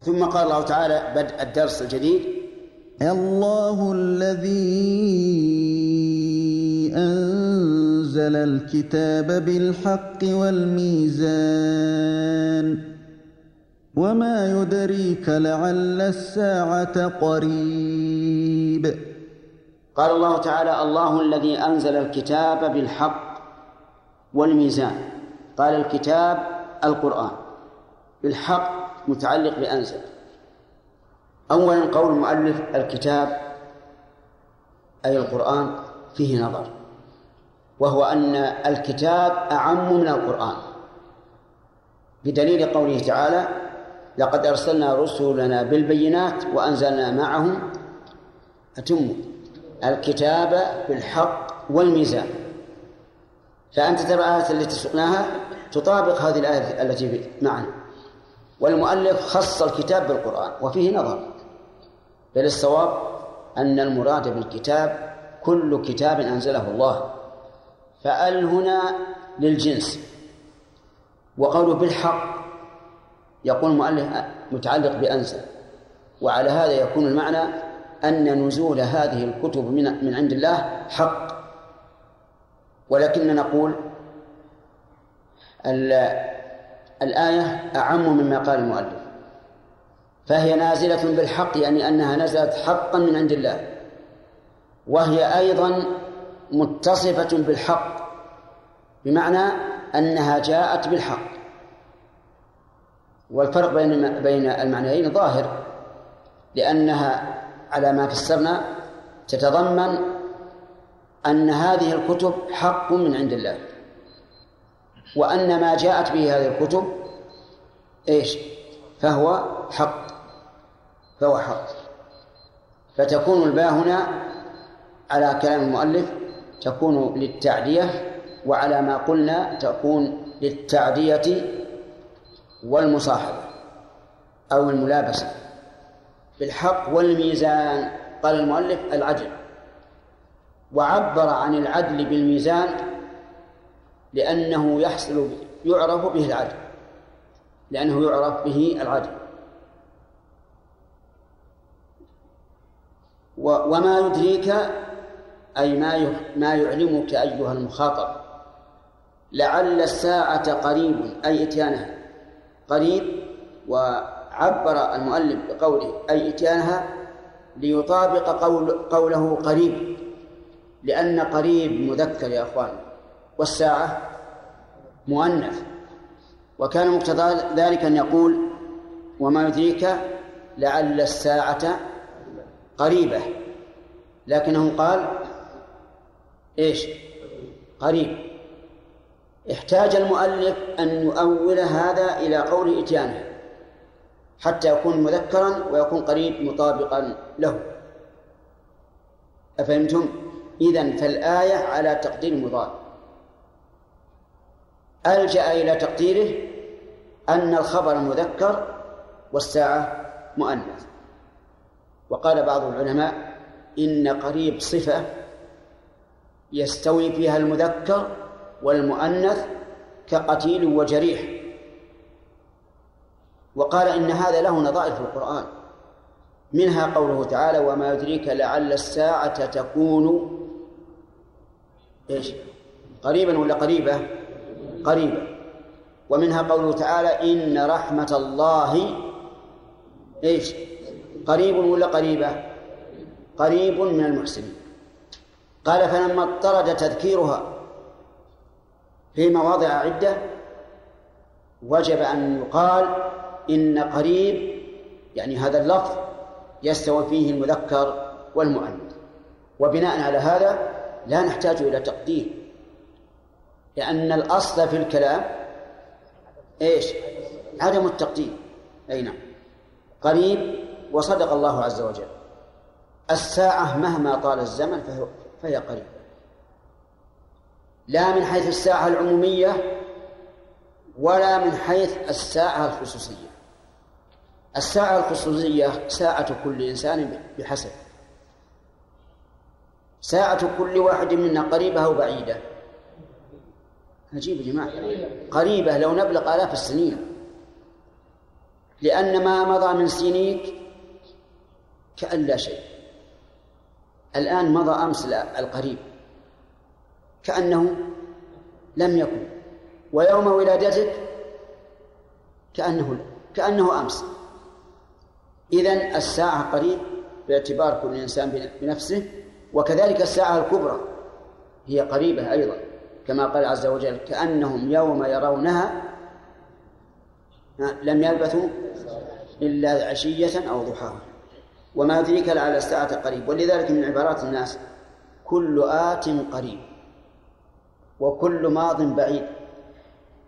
ثم قال الله تعالى بدء الدرس الجديد. الله الذي أنزل الكتاب بالحق والميزان وما يدريك لعل الساعة قريب. قال الله تعالى الله الذي أنزل الكتاب بالحق والميزان. قال الكتاب القرآن. بالحق متعلق بأنزل. أولا قول المؤلف الكتاب أي القرآن فيه نظر وهو أن الكتاب أعم من القرآن. بدليل قوله تعالى لقد أرسلنا رسلنا بالبينات وأنزلنا معهم أتم الكتاب بالحق والميزان. فأنت ترى الآية التي سقناها تطابق هذه الآية التي معنا. والمؤلف خص الكتاب بالقرآن وفيه نظر. بل الصواب أن المراد بالكتاب كل كتاب أنزله الله. فأل هنا للجنس. وقوله بالحق يقول المؤلف متعلق بأنزل. وعلى هذا يكون المعنى أن نزول هذه الكتب من من عند الله حق. ولكننا نقول الآية أعم مما قال المؤلف. فهي نازلة بالحق يعني أنها نزلت حقا من عند الله. وهي أيضا متصفة بالحق بمعنى أنها جاءت بالحق. والفرق بين بين المعنيين ظاهر لأنها على ما فسرنا تتضمن أن هذه الكتب حق من عند الله. وأن ما جاءت به هذه الكتب إيش؟ فهو حق. فهو حق. فتكون الباء هنا على كلام المؤلف تكون للتعدية وعلى ما قلنا تكون للتعدية والمصاحبة أو الملابسة. بالحق والميزان. قال المؤلف العدل. وعبر عن العدل بالميزان لأنه يحصل يعرف به العدل. لأنه يعرف به العدل. وما يدريك أي ما ما يعلمك أيها المخاطب. لعل الساعة قريب أي إتيانها. قريب وعبر المؤلف بقوله أي إتيانها ليطابق قول قوله قريب. لأن قريب مذكر يا أخوان. والساعة مؤنث. وكان مقتضى ذلك أن يقول وما يدريك لعل الساعة قريبة. لكنه قال إيش؟ قريب. احتاج المؤلف أن يؤول هذا إلى قول إتيانه حتى يكون مذكرا ويكون قريب مطابقا له. أفهمتم؟ إذن فالآية على تقدير مضاد ألجأ إلى تقديره أن الخبر مذكر والساعة مؤنث وقال بعض العلماء إن قريب صفة يستوي فيها المذكر والمؤنث كقتيل وجريح وقال إن هذا له نظائر في القرآن منها قوله تعالى وما يدريك لعل الساعة تكون إيش؟ قريبا ولا قريبة؟ قريبة ومنها قوله تعالى إن رحمة الله إيش؟ قريب ولا قريبة؟ قريب من المحسنين قال فلما اضطرد تذكيرها في مواضع عدة وجب أن يقال إن قريب يعني هذا اللفظ يستوي فيه المذكر والمؤنث وبناء على هذا لا نحتاج إلى تقدير لأن الأصل في الكلام إيش؟ عدم التقدير أي نعم. قريب وصدق الله عز وجل. الساعة مهما طال الزمن فهي, فهي قريبة لا من حيث الساعة العمومية ولا من حيث الساعة الخصوصية. الساعة الخصوصية ساعة كل إنسان بحسب. ساعة كل واحد منا قريبة أو بعيدة. عجيب يا جماعة. قريبة لو نبلغ آلاف السنين. لأن ما مضى من سنيك كأن لا شيء. الآن مضى أمس القريب. كأنه لم يكن. ويوم ولادتك كأنه كأنه أمس. إذن الساعة قريب باعتبار كل إنسان بنفسه وكذلك الساعة الكبرى هي قريبة أيضا. كما قال عز وجل كأنهم يوم يرونها لم يلبثوا إلا عشية أو ضحاها. وما يدريك لعل الساعة قريب. ولذلك من عبارات الناس كل آت قريب وكل ماض بعيد.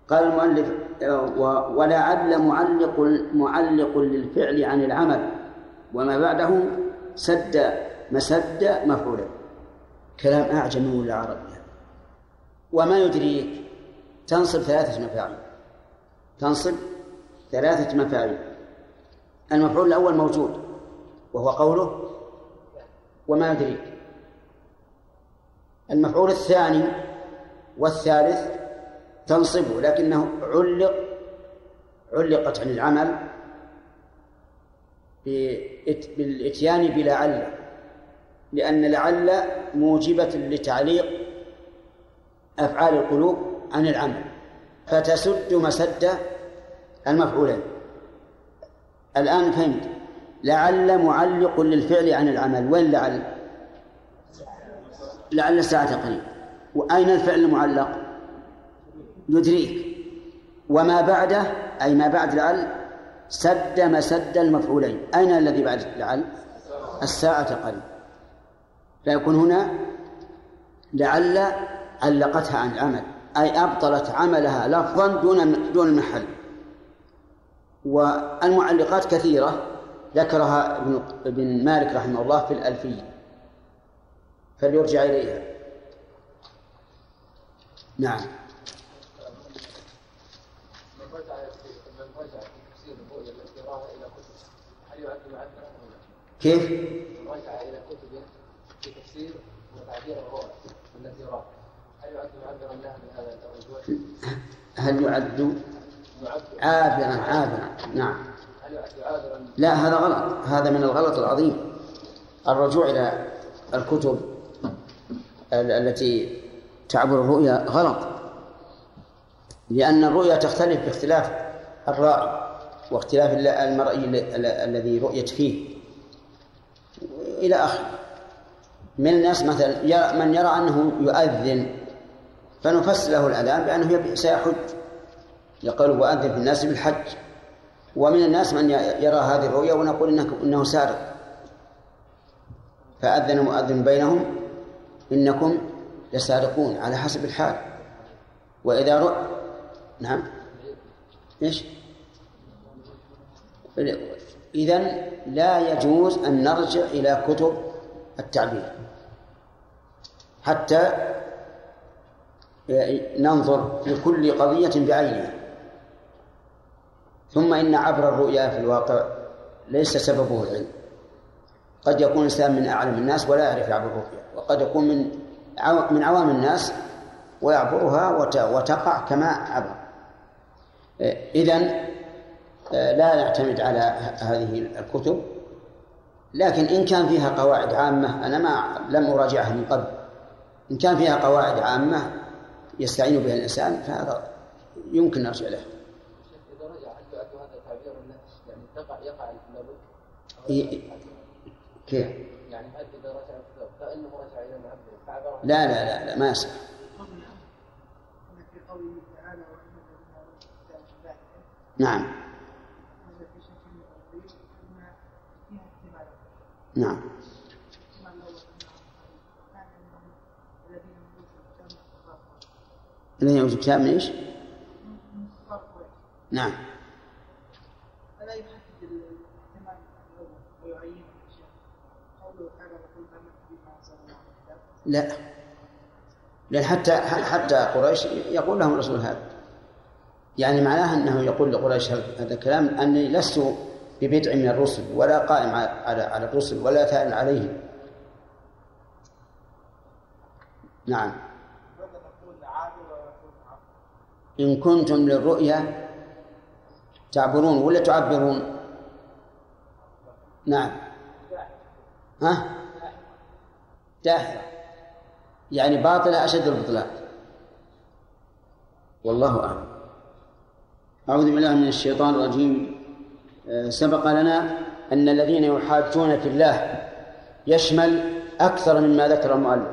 قال المؤلف ولعل معلق معلق للفعل عن العمل وما بعده سد مسد مفعولا. كلام أعجمي ولا عربي. وما يدريك تنصب ثلاثة مفاعيل. تنصب ثلاثة مفاعيل. المفعول الأول موجود وهو قوله وما يدريك. المفعول الثاني والثالث تنصبه لكنه علق علقت عن العمل بالإتيان بلعل لأن لعل موجبة لتعليق أفعال القلوب عن العمل فتسد مسد المفعولين. الآن فهمت. لعل معلق للفعل عن العمل. وين لعل؟ لعل الساعة قريب. وأين الفعل المعلق؟ يدريك. وما بعده؟ أي ما بعد لعل؟ سد مسد المفعولين. أين الذي بعد لعل؟ الساعة قريب. فيكون هنا لعل علقتها عن العمل أي أبطلت عملها لفظا دون دون المحل والمعلقات كثيرة. ذكرها ابن ابن مالك رحمه الله في الألفية. فليرجع إليها. نعم. كيف؟ رجع إلى كتب في تفسير وتعبير يعد معبرا لها من هذا الوجه؟ هل يعد عابرا عابرا؟ نعم. لا هذا غلط. هذا من الغلط العظيم. الرجوع إلى الكتب التي تعبر الرؤيا غلط. لأن الرؤيا تختلف باختلاف الرائي واختلاف المرئي الذي رؤيت فيه. إلى آخره. من الناس مثلا من يرى أنه يؤذن فنفسر له الأذان بأنه سيحج. يقول وأذن في الناس بالحج. ومن الناس من يرى هذه الرؤيا ونقول إنه, إنه سارق. فأذن مؤذن بينهم إنكم لسارقون على حسب الحال. وإذا رؤ نعم. إيش؟ إذن لا يجوز أن نرجع إلى كتب التعبير. حتى ننظر في كل قضية بعينها. ثم إن عبر الرؤيا في الواقع ليس سببه العلم. قد يكون الإنسان من أعلم الناس ولا يعرف يعبر الرؤيا وقد يكون من من عوام الناس ويعبرها وتقع كما عبر. إذن لا نعتمد على هذه الكتب. لكن إن كان فيها قواعد عامة أنا ما لم أراجعها من قبل. إن كان فيها قواعد عامة يستعين بها الإنسان فهذا يمكن نرجع له. يقع يقع كيف؟ يعني هل اذا رجع فانه رجع المعبد لا لا لا لا ما يصح. نعم. نعم. الذين يوجد كتاب من إيش؟ نعم. لا. لأن حتى حتى قريش يقول لهم الرسول هذا. يعني معناه أنه يقول لقريش هذا الكلام أني لست ببدع من الرسل ولا قائم على على الرسل ولا ثائر عليهم. نعم. إن كنتم للرؤيا تعبرون ولا تعبرون؟ نعم. ها؟ داحرة يعني باطلة أشد البطلان والله أعلم. أعوذ بالله من الشيطان الرجيم. آه، سبق لنا أن الذين يحاجون في الله يشمل أكثر مما ذكر المؤلف.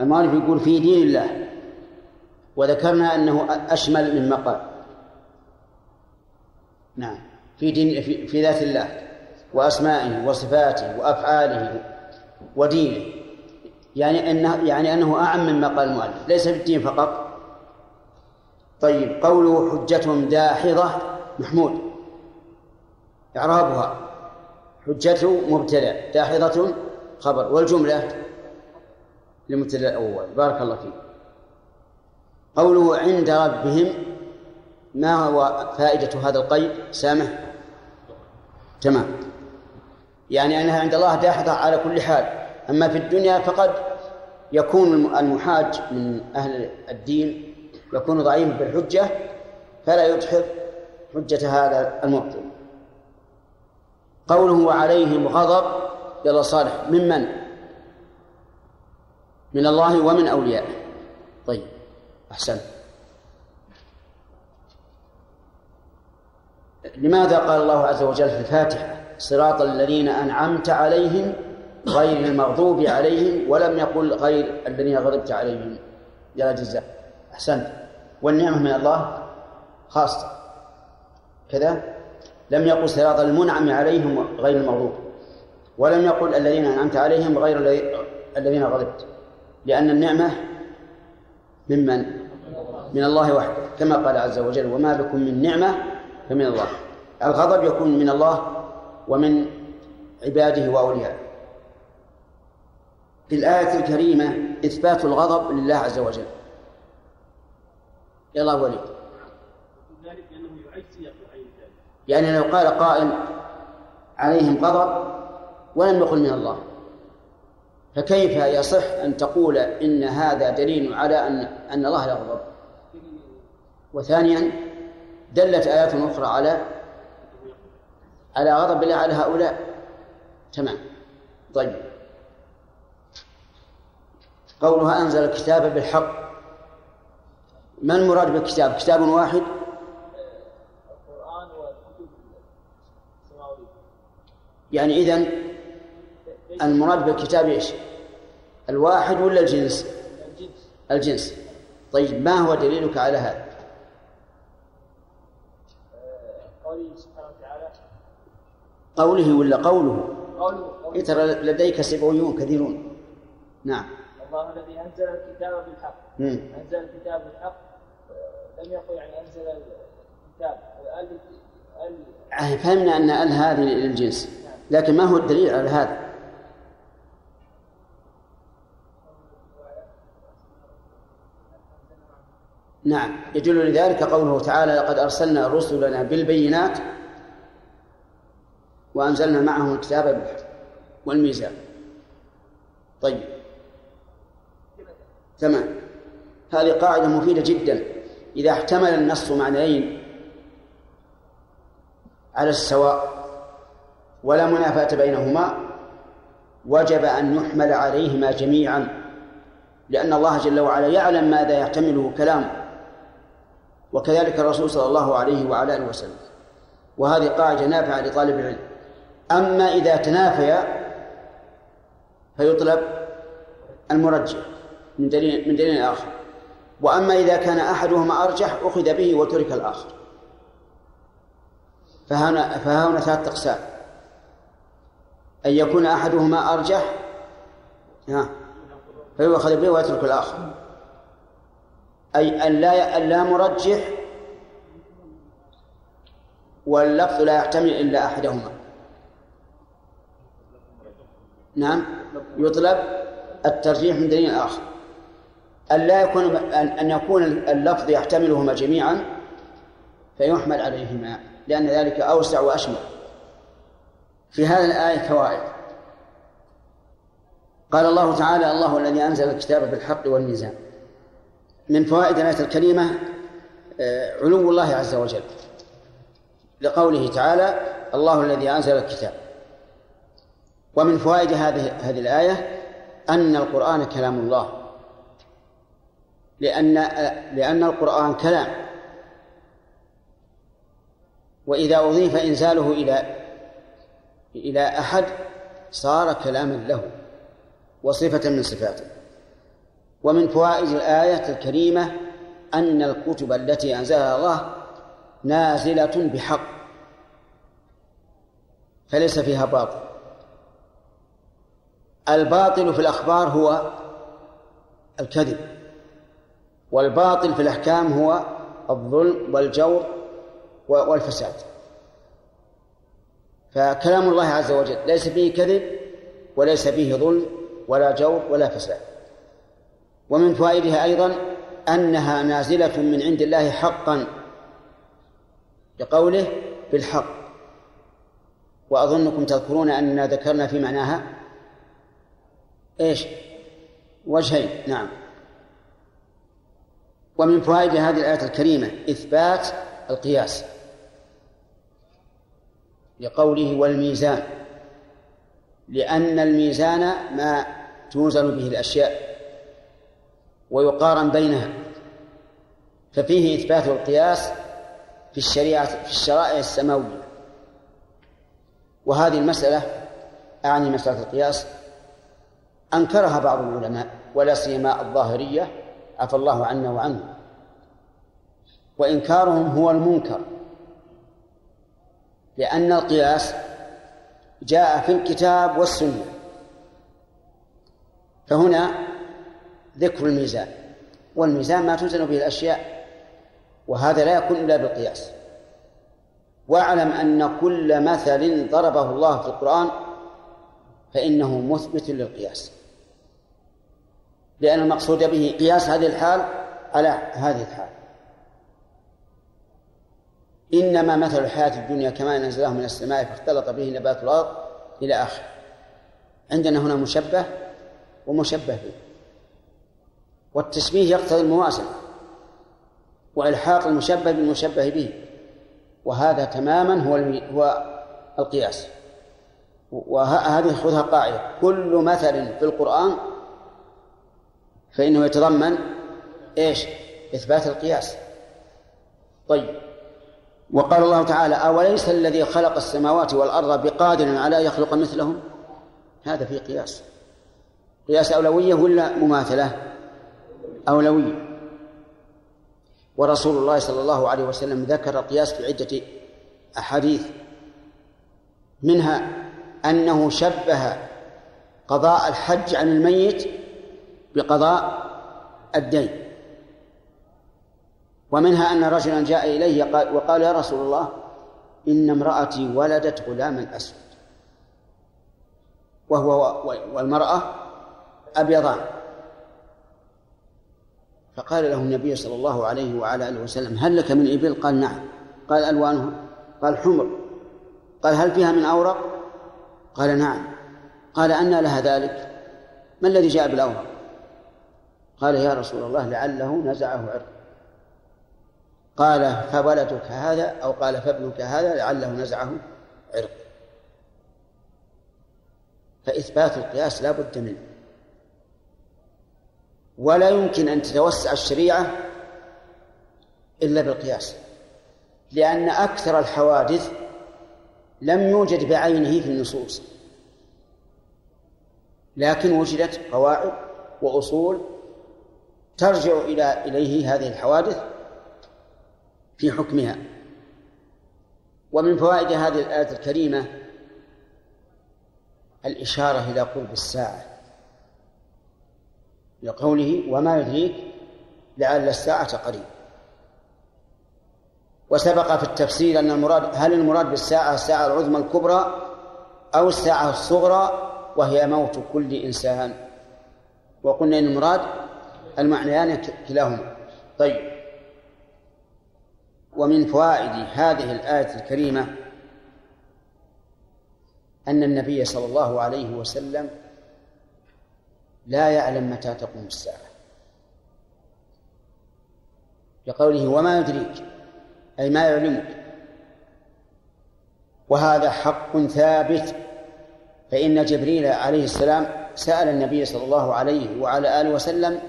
المؤلف يقول في دين الله وذكرنا أنه أشمل مما قال نعم. في دين في, في ذات الله وأسمائه وصفاته وأفعاله ودينه. يعني أنه يعني أنه أعم مما قال المؤلف. ليس في الدين فقط. طيب قوله حجتهم داحضة محمود. إعرابها. حجته مبتدأ داحضة خبر. والجملة للمبتدأ الأول. بارك الله فيك. قوله عند ربهم ما هو فائدة هذا القيد سامح؟ تمام. يعني أنها عند الله داحضة على كل حال. أما في الدنيا فقد يكون المحاج من أهل الدين يكون ضعيفا بالحجة فلا يدحض حجة هذا المبطل قوله وعليهم غضب يلا صالح. ممن من الله ومن أوليائه. طيب. أحسن. لماذا قال الله عز وجل في الفاتحة؟ صراط الذين أنعمت عليهم غير المغضوب عليهم ولم يقل غير الذين غضبت عليهم. يا جزاء أحسنت والنعمة من الله خاصة. كذا. لم يقل صراط المنعم عليهم غير المغضوب. ولم يقل الذين أنعمت عليهم غير الذين غضبت. لأن النعمة ممن؟ من الله وحده كما قال عز وجل وما بكم من نعمة فمن الله. الغضب يكون من الله ومن عباده وأوليائه في الآية الكريمة إثبات الغضب لله عز وجل. يلا وليد. يعني لو قال قائل عليهم غضب ولم يقل من الله. فكيف يصح أن تقول إن هذا دليل على أن أن الله يغضب وثانيا دلت آيات أخرى على على غضب الله على هؤلاء. تمام. طيب. قولها أنزل الكتاب بالحق. ما المراد بالكتاب؟ كتاب واحد؟ يعني إذن المراد بالكتاب إيش؟ الواحد ولا الجنس؟ الجنس. طيب ما هو دليلك على هذا؟ قوله ولا قوله؟ قوله, قوله. ترى لديك سبعيون كثيرون. نعم. الله الذي أنزل الكتاب بالحق. مم. أنزل الكتاب بالحق. لم يقل يعني أنزل الكتاب. ال فهمنا أن ال هذه للجنس لكن ما هو الدليل على هذا؟ نعم يدل لذلك قوله تعالى لقد أرسلنا رسلنا بالبينات وأنزلنا معهم الكتاب والميزان. طيب. تمام. هذه قاعدة مفيدة جدا. إذا احتمل النص معنيين على السواء ولا منافاة بينهما وجب أن يحمل عليهما جميعا لأن الله جل وعلا يعلم ماذا يحتمله كلام وكذلك الرسول صلى الله عليه وعلى آله وسلم. وهذه قاعدة نافعة لطالب العلم. أما إذا تنافيا فيطلب المرجح من دليل من دليل آخر. وأما إذا كان أحدهما أرجح أخذ به وترك الآخر. فهنا فهنا ثلاث أقسام. أن يكون أحدهما أرجح ها فيؤخذ به ويترك الآخر. أي أن لا أن لا مرجح واللفظ لا يحتمل إلا أحدهما. نعم. يطلب الترجيح من دليل آخر. أن لا يكون أن يكون اللفظ يحتملهما جميعا فيحمل عليهما لأن ذلك أوسع وأشمل. في هذه الآية فوائد. قال الله تعالى الله الذي أنزل الكتاب بالحق والميزان. من فوائد الآية الكريمة آه، علو الله عز وجل. لقوله تعالى الله الذي أنزل الكتاب. ومن فوائد هذه هذه الآية أن القرآن كلام الله. لأن لأن القرآن كلام. وإذا أضيف إنزاله إلى إلى أحد صار كلاما له وصفة من صفاته. ومن فوائد الآية الكريمة أن الكتب التي أنزلها الله نازلة بحق فليس فيها باطل. الباطل في الأخبار هو الكذب والباطل في الأحكام هو الظلم والجور والفساد. فكلام الله عز وجل ليس فيه كذب وليس فيه ظلم ولا جور ولا فساد. ومن فوائدها أيضا أنها نازلة من عند الله حقا لقوله بالحق. وأظنكم تذكرون أننا ذكرنا في معناها إيش؟ وجهين. نعم. ومن فوائد هذه الآية الكريمة إثبات القياس لقوله والميزان لأن الميزان ما توزن به الأشياء. ويقارن بينها. ففيه إثبات القياس في الشريعة في الشرائع السماوية. وهذه المسألة أعني مسألة القياس. أنكرها بعض العلماء ولا سيما الظاهرية عفى الله عنا وعنه. وإنكارهم هو المنكر. لأن القياس جاء في الكتاب والسنة. فهنا ذكر الميزان والميزان ما توزن به الأشياء وهذا لا يكون إلا بالقياس. واعلم أن كل مثل ضربه الله في القرآن فإنه مثبت للقياس. لأن المقصود به قياس هذه الحال على هذه الحال. إنما مثل الحياة الدنيا كما نزله من السماء فاختلط به نبات الأرض إلى آخر عندنا هنا مشبه ومشبه به. والتشبيه يقتضي الموازنة وإلحاق المشبه بالمشبه به وهذا تماما هو هو القياس. وهذه خذها قاعدة. كل مثل في القرآن فإنه يتضمن إيش؟ إثبات القياس. طيب. وقال الله تعالى أوليس الذي خلق السماوات والأرض بقادر على يخلق مثلهم؟ هذا في قياس. قياس أولوية ولا مماثلة؟ أولوية ورسول الله صلى الله عليه وسلم ذكر القياس في عدة أحاديث منها أنه شبه قضاء الحج عن الميت بقضاء الدين. ومنها أن رجلا جاء إليه وقال يا رسول الله إن امرأتي ولدت غلاما أسود وهو والمرأة أبيضان. فقال له النبي صلى الله عليه وعلى آله وسلم هل لك من إبل؟ قال نعم. قال ألوانها قال حمر. قال هل فيها من أورق؟ قال نعم. قال أنى لها ذلك. ما الذي جاء بالأورق؟ قال يا رسول الله لعله نزعه عرق قال فولدك هذا أو قال فابنك هذا لعله نزعه عرق فإثبات القياس لا بد منه. ولا يمكن أن تتوسع الشريعة إلا بالقياس لأن أكثر الحوادث لم يوجد بعينه في النصوص لكن وجدت قواعد وأصول ترجع إلى إليه هذه الحوادث في حكمها. ومن فوائد هذه الآية الكريمة الإشارة إلى قرب الساعة. لقوله وما يدريك لعل الساعة قريب. وسبق في التفسير أن المراد هل المراد بالساعة الساعة العظمى الكبرى أو الساعة الصغرى وهي موت كل إنسان؟ وقلنا إن المراد المعنيان كلاهما. طيب. ومن فوائد هذه الآية الكريمة أن النبي صلى الله عليه وسلم لا يعلم متى تقوم الساعة. لقوله وما يدريك أي ما يعلمك. وهذا حق ثابت فإن جبريل عليه السلام سأل النبي صلى الله عليه وعلى آله وسلم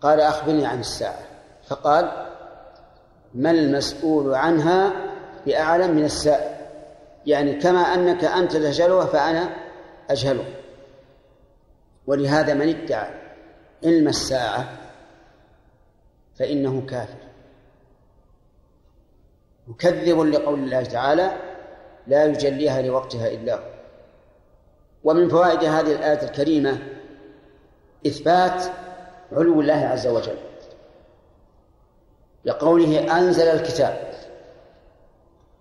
قال أخبرني عن الساعة. فقال ما المسؤول عنها بأعلم من السائل يعني كما أنك أنت تجهلها فأنا أجهله ولهذا من ادعى علم الساعة فإنه كافر. مكذب لقول الله تعالى لا يجليها لوقتها إلا هو. ومن فوائد هذه الآية الكريمة إثبات علو الله عز وجل. لقوله أنزل الكتاب.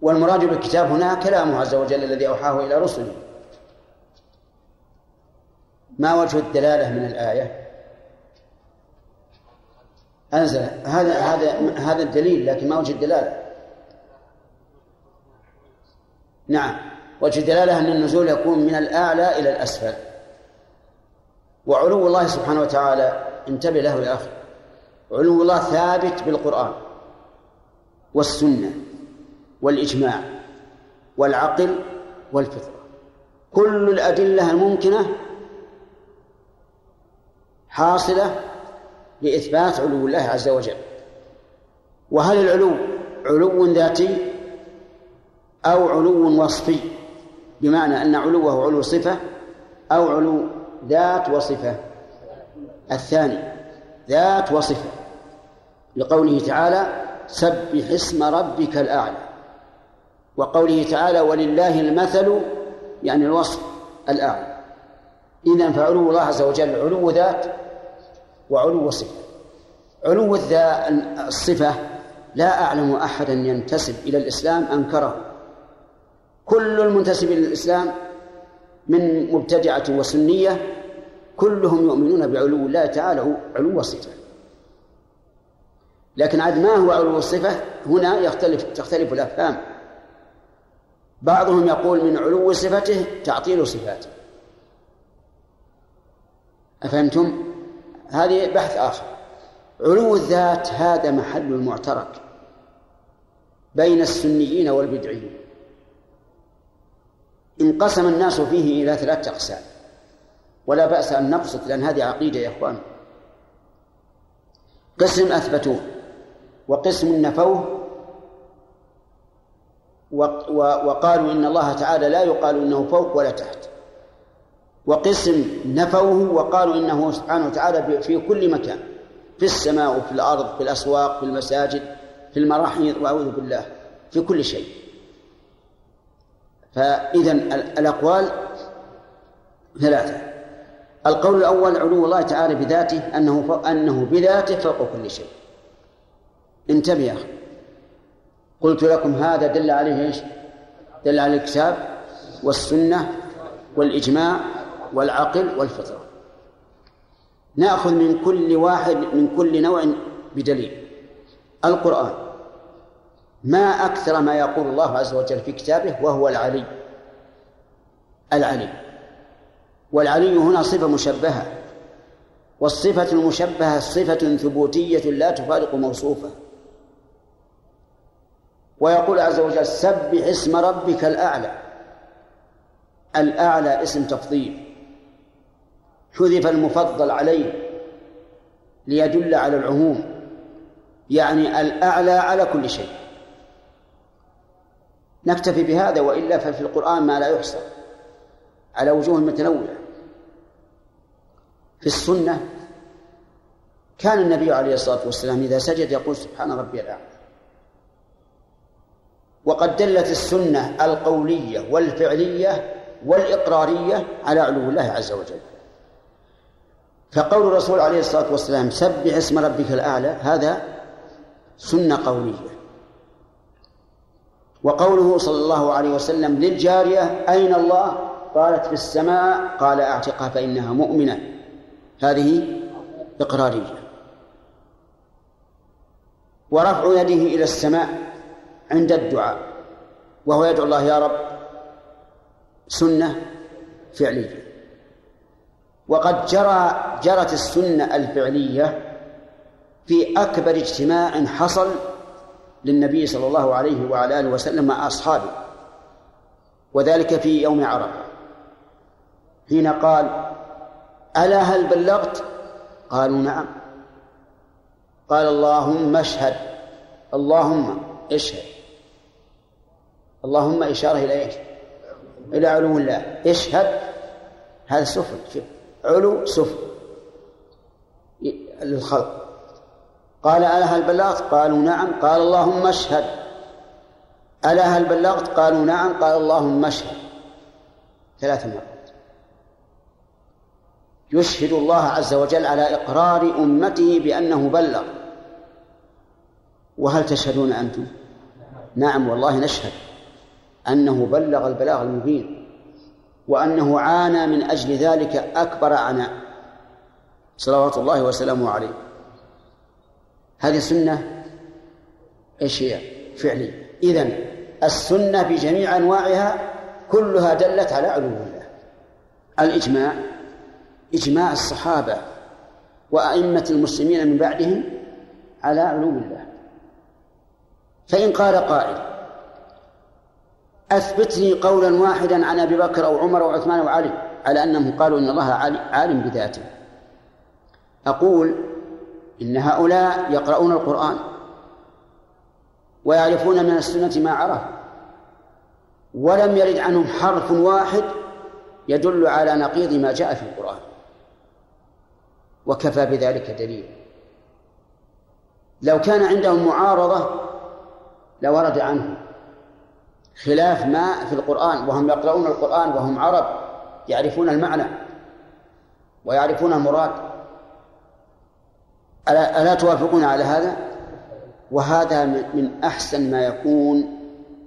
والمراد بالكتاب هنا كلامه عز وجل الذي أوحاه إلى رسله. ما وجه الدلالة من الآية؟ أنزل. هذا هذا هذا الدليل لكن ما وجه الدلالة. نعم. وجه الدلالة أن النزول يكون من الأعلى إلى الأسفل. وعلو الله سبحانه وتعالى انتبه له يا أخي. علو الله ثابت بالقرآن والسنة والإجماع والعقل والفطرة. كل الأدلة الممكنة حاصلة لإثبات علو الله عز وجل. وهل العلو علو ذاتي أو علو وصفي؟ بمعنى أن علوه علو صفة أو علو ذات وصفة. الثاني ذات وصفة. لقوله تعالى سبح اسم ربك الأعلى. وقوله تعالى ولله المثل يعني الوصف الأعلى. إذا فعلو الله عز وجل علو ذات وعلو صفة علو الصفة لا أعلم أحدا ينتسب إلى الإسلام أنكره. كل المنتسب إلى الإسلام من مبتدعة وسنية كلهم يؤمنون بعلو الله تعالى علو الصفة. لكن عاد ما هو علو الصفة؟ هنا يختلف تختلف الأفهام. بعضهم يقول من علو صفته تعطيل صفاته. أفهمتم؟ هذه بحث آخر. علو الذات هذا محل المعترك بين السنيين والبدعيين. انقسم الناس فيه إلى ثلاثة أقسام. ولا بأس أن نبسط لأن هذه عقيدة يا إخوان. قسم أثبتوه وقسم نفوه وقالوا إن الله تعالى لا يقال إنه فوق ولا تحت. وقسم نفوه وقالوا إنه سبحانه وتعالى في كل مكان في السماء وفي الأرض في الأسواق في المساجد في المراحيض وأعوذ بالله في كل شيء. فإذا الأقوال ثلاثة. القول الأول علو الله تعالى بذاته أنه أنه بذاته فوق كل شيء. انتبه يا أخي. قلت لكم هذا دل عليه إيش؟ دل على الكتاب والسنة والإجماع والعقل والفطرة نأخذ من كل واحد من كل نوع بدليل. القرآن. ما أكثر ما يقول الله عز وجل في كتابه وهو العلي. العلي. والعلي هنا صفة مشبهة. والصفة المشبهة صفة ثبوتية لا تفارق موصوفة. ويقول عز وجل سبح اسم ربك الأعلى. الأعلى اسم تفضيل. حذف المفضل عليه ليدل على العموم يعني الأعلى على كل شيء. نكتفي بهذا وإلا ففي القرآن ما لا يحصى على وجوه متنوعة. في السنة كان النبي عليه الصلاة والسلام إذا سجد يقول سبحان ربي الأعلى. وقد دلت السنة القولية والفعلية والإقرارية على علو الله عز وجل. فقول الرسول عليه الصلاة والسلام سبح اسم ربك الأعلى هذا سنة قولية. وقوله صلى الله عليه وسلم للجارية أين الله؟ قالت في السماء. قال أعتقها فإنها مؤمنة. هذه إقرارية. ورفع يده إلى السماء عند الدعاء وهو يدعو الله يا رب سنة في أكبر اجتماع حصل للنبي صلى الله عليه وعلى آله وسلم مع أصحابه وذلك في يوم عرفة. حين قال ألا هل بلغت؟ قالوا نعم. قال اللهم اشهد. اللهم اشهد. اللهم إشارة إلى إيش؟ إلى علو الله. اشهد. هذا سفل شوف. علو سفل للخلق. قال ألا هل بلغت؟ قالوا نعم. قال اللهم اشهد. ألا هل بلغت؟ قالوا نعم. قال اللهم اشهد. ثلاث مرات. يشهد الله عز وجل على إقرار أمته بأنه بلغ. وهل تشهدون أنتم؟ نعم والله نشهد أنه بلغ البلاغ المبين. وأنه عانى من أجل ذلك أكبر عناء. صلوات الله وسلامه عليه. هذه سنة إيش هي؟ فعلية. إذن السنة بجميع أنواعها كلها دلت على علو الله. الإجماع إجماع الصحابة وأئمة المسلمين من بعدهم على علو الله. فإن قال قائل أثبت لي قولا واحدا عن أبي بكر أو عمر أو عثمان أو علي على أنهم قالوا إن الله عالم بذاته. أقول إن هؤلاء يقرؤون القرآن ويعرفون من السنة ما عرفوا ولم يرد عنهم حرف واحد يدل على نقيض ما جاء في القرآن. وكفى بذلك دليل. لو كان عندهم معارضة لورد عنهم. خلاف ما في القرآن وهم يقرؤون القرآن وهم عرب يعرفون المعنى ويعرفون المراد. ألا, ألا توافقون على هذا؟ وهذا من أحسن ما يكون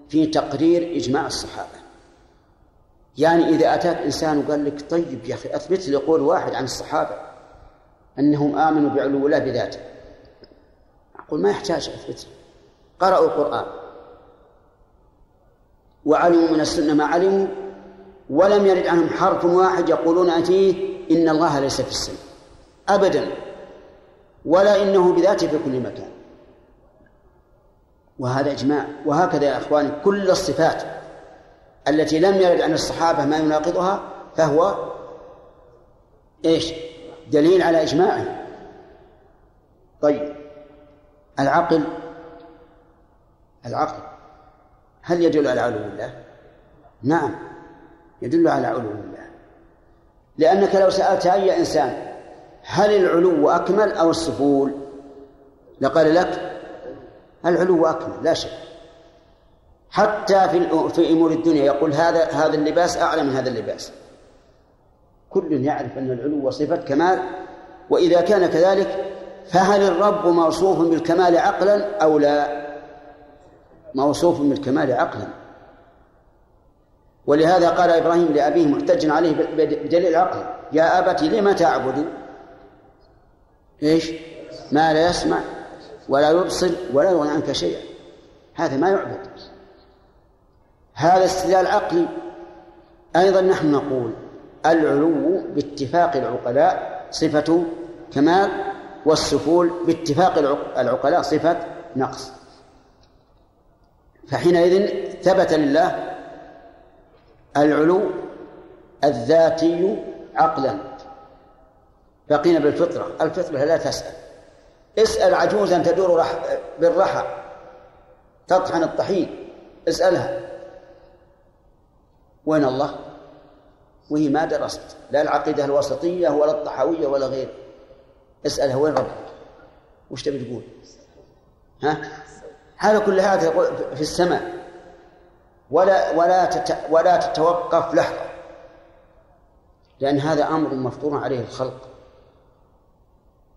في تقرير إجماع الصحابة. يعني إذا أتاك إنسان وقال لك طيب يا أخي أثبت لي قول واحد عن الصحابة أنهم آمنوا بعلو الله بذاته. أقول ما يحتاج أثبت قرأوا القرآن. وعلموا من السنة ما علموا ولم يرد عنهم حرف واحد يقولون فيه إن الله ليس في السماء أبدا ولا إنه بذاته في كل مكان. وهذا إجماع. وهكذا يا إخواني كل الصفات التي لم يرد عن الصحابة ما يناقضها فهو إيش؟ دليل على إجماعه. طيب العقل العقل هل يدل على علو الله؟ نعم يدل على علو الله لأنك لو سألت أي إنسان هل العلو أكمل أو السفول؟ لقال لك العلو أكمل لا شك حتى في في أمور الدنيا يقول هذا هذا اللباس أعلى من هذا اللباس كل يعرف أن العلو صفه كمال وإذا كان كذلك فهل الرب موصوف بالكمال عقلا أو لا موصوف بالكمال عقلا. ولهذا قال إبراهيم لأبيه محتجا عليه بدليل العقل يا ابت لم تعبد؟ إيش؟ ما لا يسمع ولا يبصر ولا يغني عنك شيئا. هذا ما يعبد. هذا استدلال عقلي. أيضا نحن نقول العلو باتفاق العقلاء صفة كمال والسفول باتفاق العقلاء صفة نقص. فحينئذ ثبت لله العلو الذاتي عقلا بقينا بالفطرة الفطرة لا تسأل اسأل عجوزا تدور بالرحى تطحن الطحين اسألها وين الله؟ وهي ما درست لا العقيدة الوسطية ولا الطحاوية ولا غير اسألها وين ربك؟ وش تبي تقول؟ ها؟ هذا كل هذا في السماء. ولا ولا ولا تتوقف لحظة لأن هذا أمر مفطور عليه الخلق.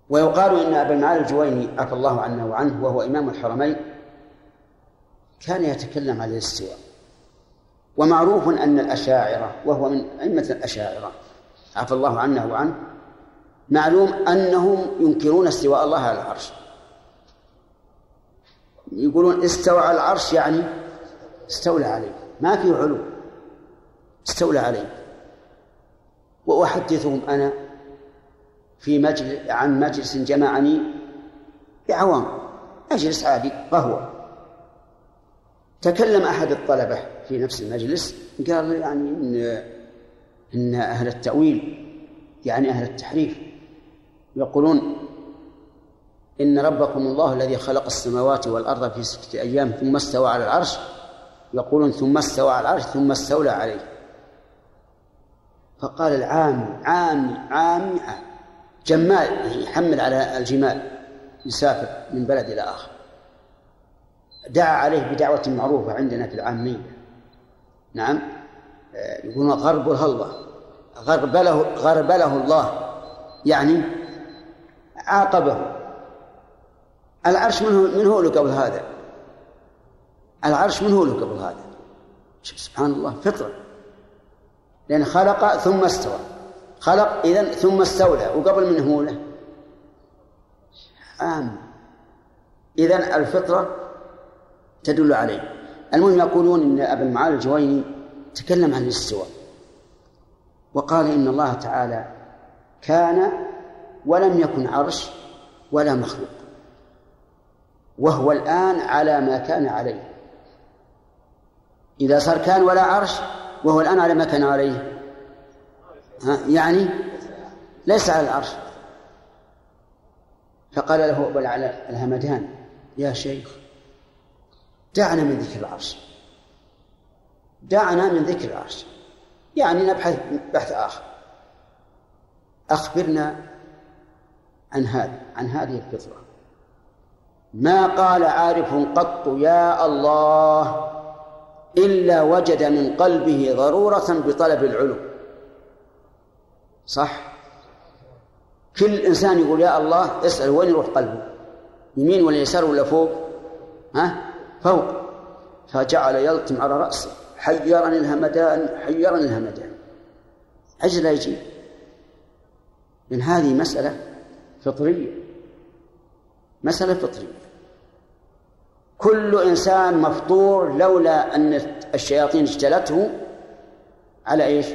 ويقال إن أبا المعالي الجويني عفى الله عنه وعنه وهو إمام الحرمين كان يتكلم عن الاستواء. ومعروف أن الأشاعرة وهو من أئمة الأشاعرة عفى الله عنه وعنه معلوم أنهم ينكرون استواء الله على العرش. يقولون استوى على العرش يعني استولى عليه. ما في علو. استولى عليه. وأحدثهم أنا في مجلس عن مجلس جمعني بعوام. مجلس عادي قهوة تكلم أحد الطلبة في نفس المجلس قال يعني إن إن أهل التأويل يعني أهل التحريف يقولون إن ربكم الله الذي خلق السماوات والأرض في ستة أيام ثم استوى على العرش. يقولون ثم استوى على العرش ثم استولى عليه. فقال العام عام عام جمال يحمل على الجمال يسافر من بلد إلى آخر. دعا عليه بدعوة معروفة عندنا في العامية. نعم. يقولون غرب الهلظة غربله غربله الله. يعني عاقبه. العرش من هو من هو له قبل هذا؟ العرش من هو له قبل هذا؟ سبحان الله فطرة. لأن خلق ثم استوى. خلق إذن ثم استولى. وقبل من هو له؟ عام. إذن الفطرة تدل عليه. المهم يقولون إن أبا المعالي الجويني تكلم عن الاستواء. وقال إن الله تعالى كان ولم يكن عرش ولا مخلوق. وهو الآن على ما كان عليه. إذا صار كان ولا عرش وهو الآن على ما كان عليه. ها يعني ليس على العرش. فقال له الهمدان يا شيخ دعنا من ذكر العرش. دعنا من ذكر العرش. يعني نبحث بحث آخر. أخبرنا عن هذا عن هذه الفطرة. ما قال عارف قط يا الله إلا وجد من قلبه ضرورة بطلب العلو. صح؟ كل إنسان يقول يا الله اسأل وين يروح قلبه؟ يمين ولا يسار ولا فوق؟ ها؟ فوق. فجعل يلطم على رأسه. حيرني الهمدان حيرني الهمدان. أجل يجيب. لأن هذه مسألة فطرية. مسألة فطرية. كل إنسان مفطور لولا أن الشياطين اجتلته على إيش؟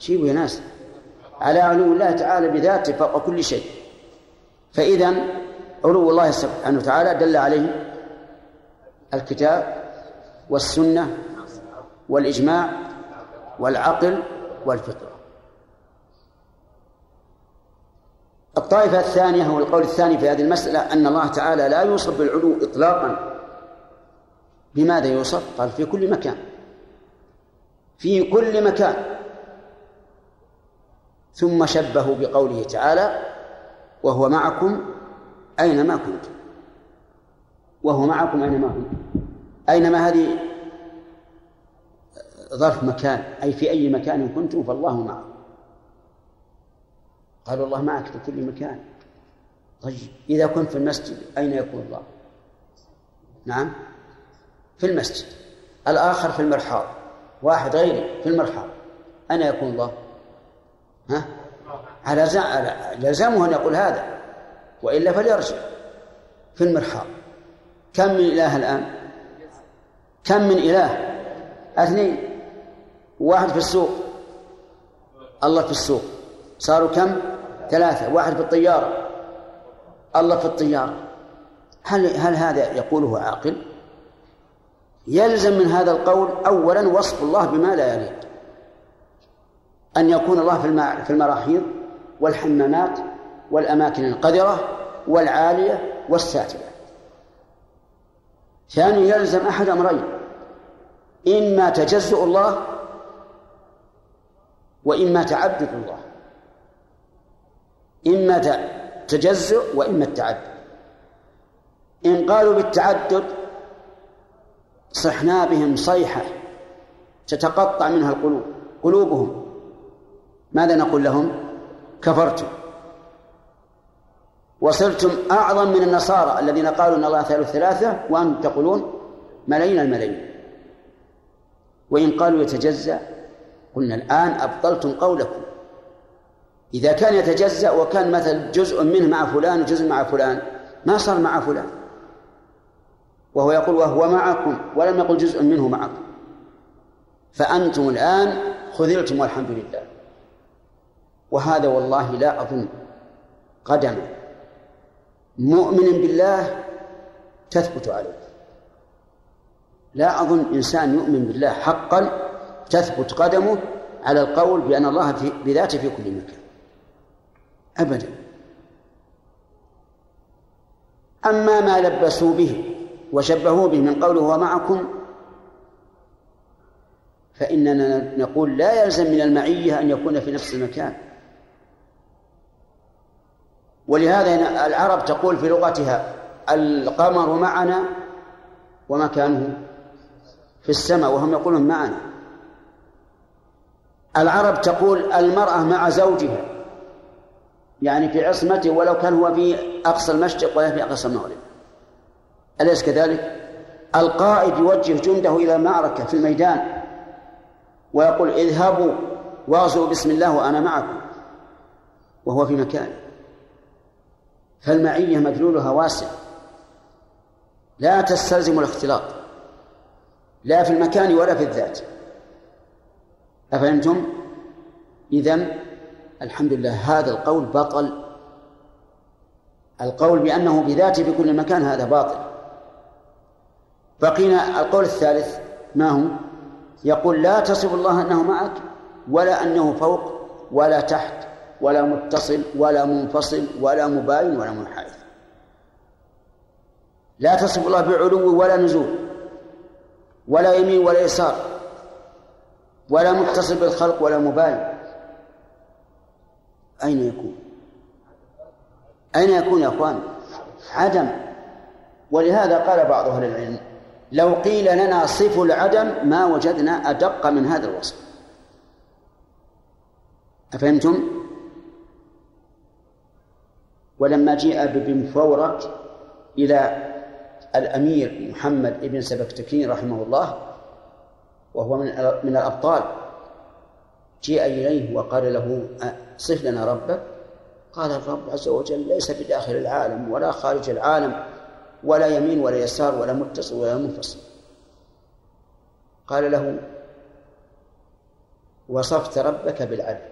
جيبوا يا ناس. على علو الله تعالى بذاته فوق كل شيء. فإذا علو الله سبحانه وتعالى دل عليه الكتاب والسنة والإجماع والعقل والفطرة الطائفة الثانية هو القول الثاني في هذه المسألة أن الله تعالى لا يوصف بالعلو إطلاقا. بماذا يوصف؟ قال في كل مكان. في كل مكان. ثم شبهوا بقوله تعالى وهو معكم أينما كنتم. وهو معكم أينما كنتم. أينما هذه ظرف مكان أي في أي مكان كنتم فالله معكم. قالوا الله معك في كل مكان. طيب إذا كنت في المسجد أين يكون الله؟ نعم في المسجد. الآخر في المرحاض واحد غيري في المرحاض. أين يكون الله؟ ها؟ على لزمه أن يقول هذا وإلا فليرجع. في المرحاض. كم من إله الآن؟ كم من إله؟ اثنين. واحد في السوق. الله في السوق. صاروا كم؟ ثلاثة واحد في الطيارة. الله في الطيارة. هل هل هذا يقوله عاقل؟ يلزم من هذا القول أولا وصف الله بما لا يليق. أن يكون الله في المراحيض والحمامات والأماكن القذرة والعالية والساترة. ثانيا يلزم أحد أمرين. إما تجزؤ الله وإما تعبد الله. إما تجزؤ وإما التعدد. إن قالوا بالتعدد صحنا بهم صيحة تتقطع منها القلوب قلوبهم. ماذا نقول لهم؟ كفرتم. وصرتم أعظم من النصارى الذين قالوا إن الله ثالث ثلاثة وأنتم تقولون ملايين الملايين. وإن قالوا يتجزأ قلنا الآن أبطلتم قولكم. إذا كان يتجزأ وكان مثل جزء منه مع فلان وجزء مع فلان ما صار مع فلان. وهو يقول وهو معكم ولم يقل جزء منه معكم. فأنتم الآن خذلتم والحمد لله. وهذا والله لا أظن قدم مؤمن بالله تثبت عليه. لا أظن إنسان يؤمن بالله حقا تثبت قدمه على القول بأن الله في بذاته في كل مكان. أبدا. أما ما لبسوا به وشبهوا به من قوله هو معكم فإننا نقول لا يلزم من المعية أن يكون في نفس المكان. ولهذا العرب تقول في لغتها القمر معنا ومكانه في السماء وهم يقولون معنا العرب تقول المرأة مع زوجها يعني في عصمته ولو كان هو في أقصى المشرق ولا في أقصى المغرب أليس كذلك؟ القائد يوجه جنده إلى المعركة في الميدان ويقول اذهبوا واغزوا بسم الله وأنا معكم وهو في مكان فالمعية مدلولها واسع لا تستلزم الاختلاط لا في المكان ولا في الذات أفهمتم؟ إذن الحمد لله هذا القول بطل. القول بأنه بذاته في كل مكان هذا باطل. بقينا القول الثالث ما هو؟ يقول لا تصف الله أنه معك ولا أنه فوق ولا تحت ولا متصل ولا منفصل ولا مباين ولا منحرف. لا تصف الله بعلو ولا نزول ولا يمين ولا يسار ولا متصل بالخلق ولا مباين. أين يكون؟ أين يكون يا أخوان؟ عدم. ولهذا قال بعض أهل العلم لو قيل لنا صف العدم ما وجدنا أدق من هذا الوصف. أفهمتم؟ ولما جيء بابن فورك إلى الأمير محمد بن سبكتكين رحمه الله وهو من من الأبطال جيء إليه وقال له صف لنا ربك. قال الرب عز وجل ليس بداخل العالم ولا خارج العالم ولا يمين ولا يسار ولا متصل ولا منفصل. قال له وصفت ربك بالعدل.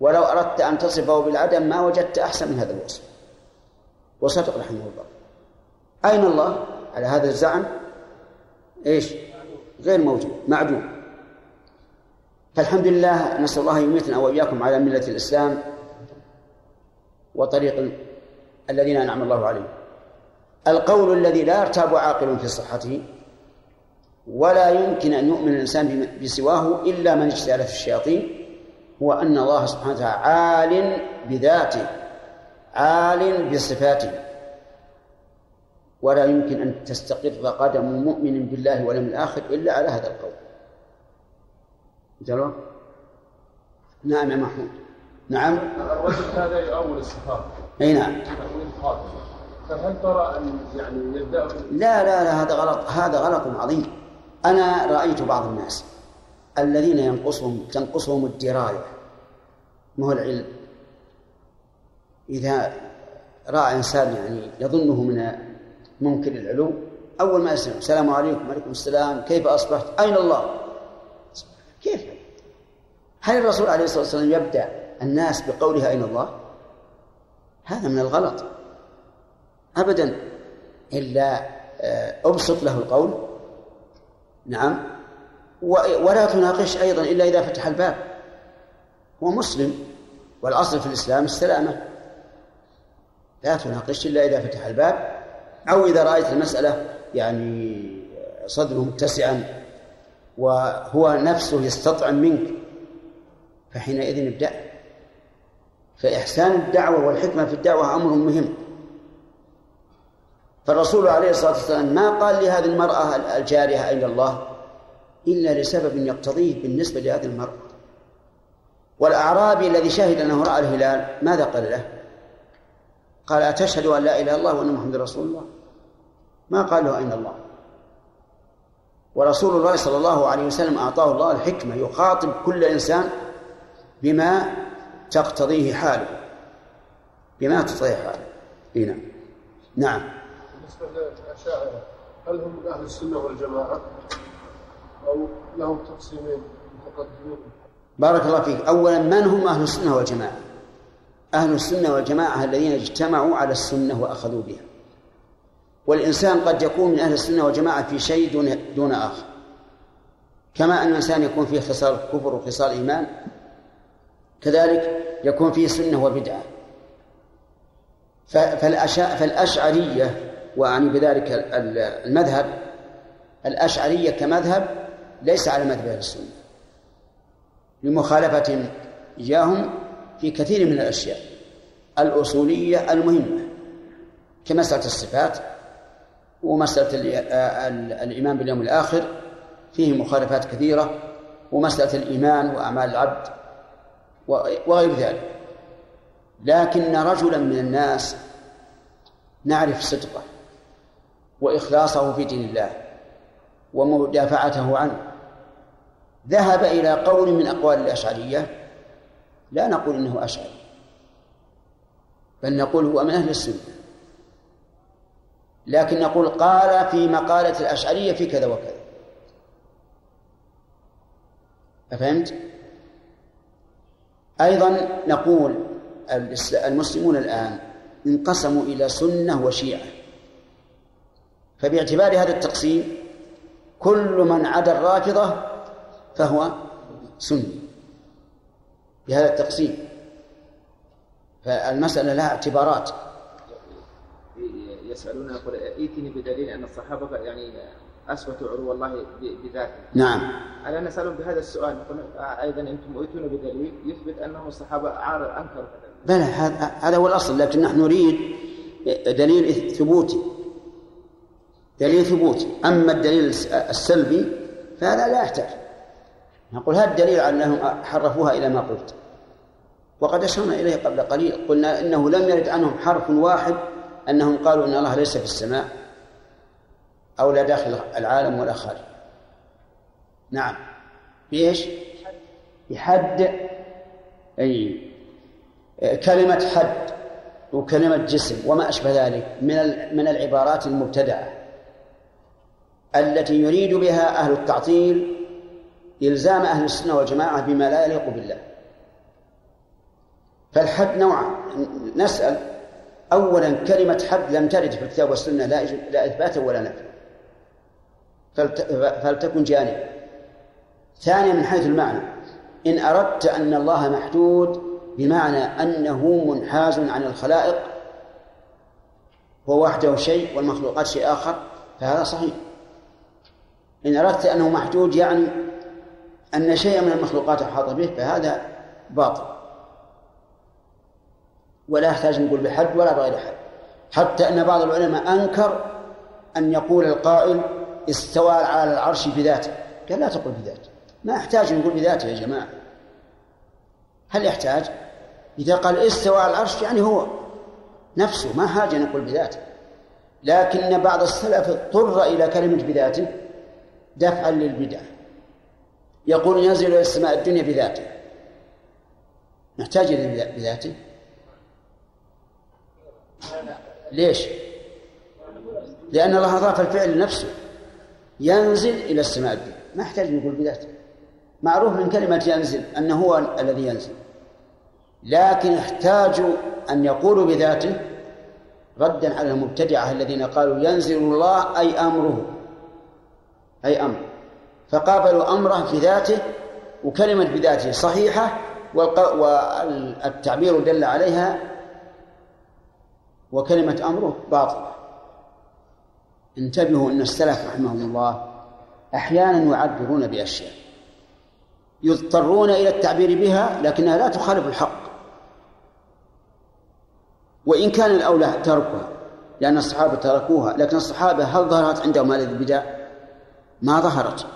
ولو أردت أن تصفه بالعدم ما وجدت أحسن من هذا الوصف. وصدق رحمه الله. أين الله؟ على هذا الزعم؟ إيش؟ غير موجود معدوم. فالحمد لله نسأل الله يميتنا وإياكم على ملة الإسلام وطريق الذين أنعم الله عليهم. القول الذي لا يرتاب عاقل في صحته ولا يمكن أن يؤمن الإنسان بسواه إلا من اجتالت الشياطين هو أن الله سبحانه وتعالى عال بذاته عال بصفاته. ولا يمكن أن تستقر قدم مؤمن بالله واليوم الآخر إلا على هذا القول. جلو نعم يا محمود. نعم؟ الرجل هذا يؤول الصفات أي نعم. فهل ترى أن يعني يبدأ لا لا لا هذا غلط. هذا غلط عظيم. أنا رأيت بعض الناس الذين ينقصهم تنقصهم الدراية. ما هو العلم. إذا رأى إنسان يعني يظنه من منكر العلو أول ما يسلم السلام عليكم وعليكم السلام كيف أصبحت؟ أين الله؟ كيف؟ هل الرسول عليه الصلاة والسلام يبدأ الناس بقولها أين الله؟ هذا من الغلط. أبدا. إلا آه، أبسط له القول. نعم. ولا تناقش أيضا إلا إذا فتح الباب. هو مسلم. والأصل في الإسلام السلامة. لا تناقش إلا إذا فتح الباب. أو إذا رأيت المسألة يعني صدره متسعا. وهو نفسه يستطعم منك. فحينئذ ابدأ. فإحسان الدعوة والحكمة في الدعوة أمر مهم. فالرسول عليه الصلاة والسلام ما قال لهذه المرأة الجارية أين الله إلا لسبب يقتضيه بالنسبة لهذه المرأة. والأعرابي الذي شهد أنه رأى الهلال ماذا قال له؟ قال أتشهد أن لا إله إلا الله وأن محمد رسول الله. ما قال له أين الله؟ ورسول الله صلى الله عليه وسلم أعطاه الله الحكمة يخاطب كل إنسان بما تقتضيه حاله. بما تقتضيه حاله. إيه نعم. نعم. بالنسبة للأشاعرة هل هم من أهل السنة والجماعة؟ أو لهم تقسيمين متقدمين؟ بارك الله فيك. أولا من هم أهل السنة والجماعة؟ أهل السنة والجماعة الذين اجتمعوا على السنة وأخذوا بها. والإنسان قد يكون من أهل السنة والجماعة في شيء دون دون آخر. كما أن الإنسان يكون فيه خصال كفر وخصال إيمان كذلك يكون فيه سنة وبدعة. فالأشعرية وأعني بذلك المذهب الأشعرية كمذهب ليس على مذهب أهل السنة. لمخالفتهم إياهم في كثير من الأشياء. الأصولية المهمة كمسألة الصفات ومسألة الإيمان باليوم الآخر فيه مخالفات كثيرة ومسألة الإيمان وأعمال العبد وغير ذلك. لكن رجلا من الناس نعرف صدقه وإخلاصه في دين الله ومدافعته عنه. ذهب إلى قول من أقوال الأشعرية لا نقول إنه أشعري بل نقول هو من أهل السنة. لكن نقول قال في مقالة الأشعرية في كذا وكذا. أفهمت؟ أيضا نقول المسلمون الآن انقسموا إلى سنة وشيعة. فباعتبار هذا التقسيم كل من عدا الرافضة فهو سني بهذا التقسيم. فالمسألة لها اعتبارات. يسألون يقول ائتني بدليل أن الصحابة يعني أثبتوا علو الله بذاته. نعم. ألا نسألهم بهذا السؤال أيضا أنتم ائتون بدليل يثبت أنهم الصحابة عارض أنكروا بلى هذا هو الأصل لكن نحن نريد دليل ثبوتي. دليل ثبوتي. أما الدليل السلبي فهذا لا يحتاج. نقول هذا الدليل على أنهم حرفوها إلى ما قلت. وقد أشرنا إليه قبل قليل قلنا إنه لم يرد عنهم حرف واحد أنهم قالوا إن الله ليس في السماء أو لا داخل العالم ولا خارج. نعم. بإيش؟ بحد. أي كلمة حد وكلمة جسم وما أشبه ذلك من من العبارات المبتدعة التي يريد بها أهل التعطيل إلزام أهل السنة والجماعة بما لا يليق بالله. فالحد نوع نسأل أولا كلمة حد لم ترد في الكتاب والسنة لا لا إثباتا ولا نفي. فلتكن جانبا. ثانيا من حيث المعنى. إن أردت أن الله محدود بمعنى أنه منحاز عن الخلائق هو وحده شيء والمخلوقات شيء آخر فهذا صحيح. إن أردت أنه محدود يعني أن شيئا من المخلوقات أحاط به فهذا باطل. ولا يحتاج نقول بحد ولا بغير حد. حتى أن بعض العلماء أنكر أن يقول القائل استوى على العرش بذاته قال لا تقل بذاته. ما يحتاج نقول بذاته يا جماعة. هل يحتاج؟ إذا قال استوى على العرش يعني هو نفسه ما حاجة نقول بذاته. لكن بعض السلف اضطر إلى كلمة بذاته دفعا للبدع. يقول ينزل إلى السماء الدنيا بذاته. نحتاج إلى بذاته. ليش؟ لأن الله أضاف الفعل لنفسه. ينزل إلى السماء الدنيا ما يحتاج نقول بذاته. معروف من كلمة ينزل أنه هو الذي ينزل. لكن احتاجوا أن يقولوا بذاته ردا على المبتدعة الذين قالوا ينزل الله أي أمره. أي أمر. فقابلوا أمره في ذاته وكلمة بذاته صحيحة والتعبير دل عليها وكلمة أمره باطلة انتبهوا أن السلف رحمهم الله أحيانا يعبرون بأشياء يضطرون إلى التعبير بها لكنها لا تخالف الحق. وإن كان الأولى تركها لأن الصحابة تركوها لكن الصحابة هل ظهرت عندهم هذه البدع؟ ما ظهرت.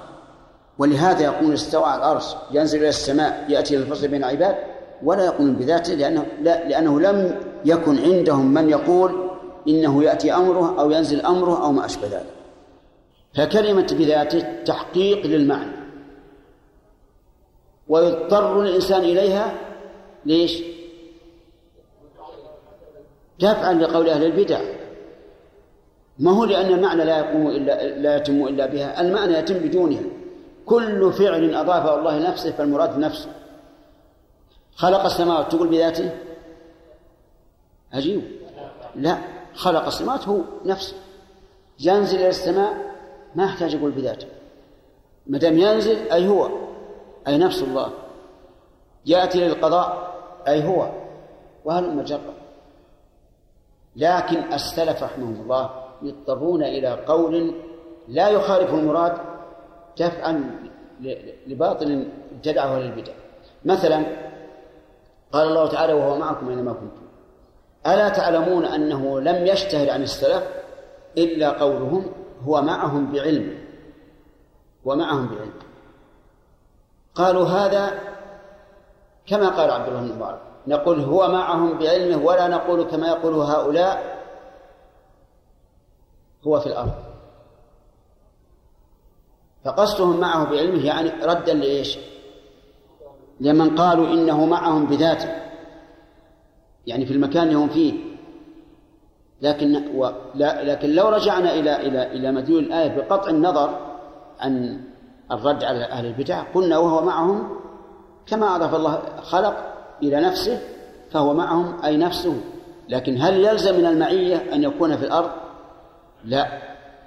ولهذا يقول استوى على العرش ينزل إلى السماء يأتي للفصل بين العباد ولا يقولون بذاته لأنه لا لأنه لم يكن عندهم من يقول إنه يأتي أمره أو ينزل أمره أو ما أشبه ذلك. فكلمة بذاته تحقيق للمعنى. ويضطر الإنسان إليها ليش؟ دفعا لقول أهل البدع. ما هو لأن المعنى لا يقوم إلا لا يتم إلا بها. المعنى يتم بدونها. كل فعل أضافه الله لنفسه فالمراد نفسه. خلق السماوات تقول بذاته؟ عجيب لا خلق السماوات هو نفسه. ينزل إلى السماء ما يحتاج يقول بذاته. ما دام ينزل أي هو؟ أي نفس الله. يأتي للقضاء أي هو؟ وهل مجرة لكن السلف رحمهم الله يضطرون إلى قول لا يخالف المراد دفعا لباطل ابتدعه أهل البدع مثلا قال الله تعالى وهو معكم أينما كنتم. ألا تعلمون أنه لم يشتهر عن السلف إلا قولهم هو معهم بعلم ومعهم بعلم. قالوا هذا كما قال عبد الله بن مبارك نقول هو معهم بعلمه ولا نقول كما يقول هؤلاء هو في الأرض. فقصدهم معه بعلمه يعني ردا لإيش؟ لمن قالوا إنه معهم بذاته. يعني في المكان اللي هم فيه. لكن و لا لكن لو رجعنا إلى إلى إلى مدلول الآية بقطع النظر عن الرد على أهل البدع قلنا وهو معهم كما أضاف الله خلق إلى نفسه فهو معهم أي نفسه. لكن هل يلزم من المعية أن يكون في الأرض؟ لا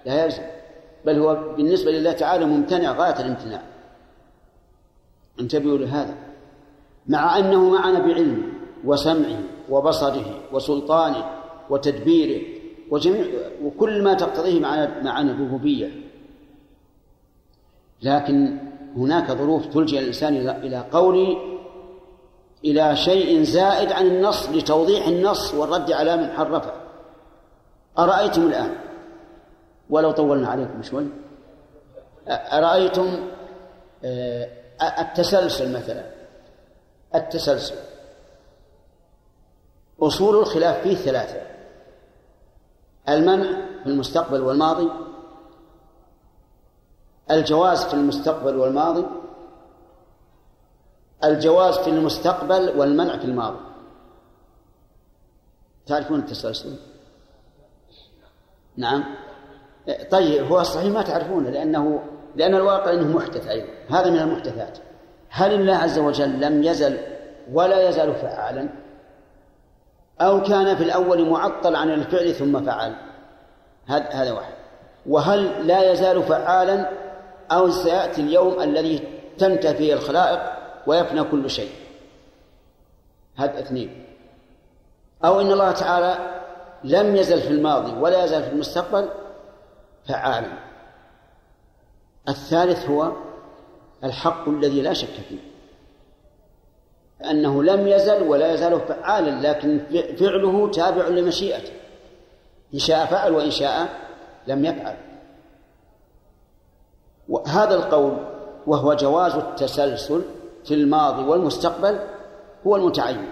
لا يلزم. بل هو بالنسبة لله تعالى ممتنع غاية الامتناع. انتبهوا لهذا. مع أنه معنا بعلمه وسمعه وبصره وسلطانه وتدبيره وجميع وكل ما تقتضيه معنا معنا الربوبية. لكن هناك ظروف تلجئ الإنسان إلى قول إلى شيء زائد عن النص لتوضيح النص والرد على من حرفه. أرأيتم الآن؟ ولو طولنا عليكم شوي. أرأيتم آه، التسلسل مثلا؟ التسلسل. أصول الخلاف فيه ثلاثة. المنع في المستقبل والماضي الجواز في المستقبل والماضي الجواز في المستقبل والمنع في الماضي. تعرفون التسلسل نعم. طيب هو الصحيح ما تعرفونه لأنه لأن الواقع أنه محدث أيضا. هذا من المحدثات. هل الله عز وجل لم يزل ولا يزال فعالا؟ أو كان في الأول معطل عن الفعل ثم فعل. هذا واحد. وهل لا يزال فعالا أو سيأتي اليوم الذي تنتهي فيه الخلائق ويفنى كل شيء؟ هذا اثنين. أو إن الله تعالى لم يزل في الماضي ولا يزال في المستقبل فعالا. الثالث هو الحق الذي لا شك فيه. أنه لم يزل ولا يزال فعالا لكن فعله تابع لمشيئته. إن شاء فعل وإن شاء لم يفعل. وهذا القول وهو جواز التسلسل في الماضي والمستقبل هو المتعين.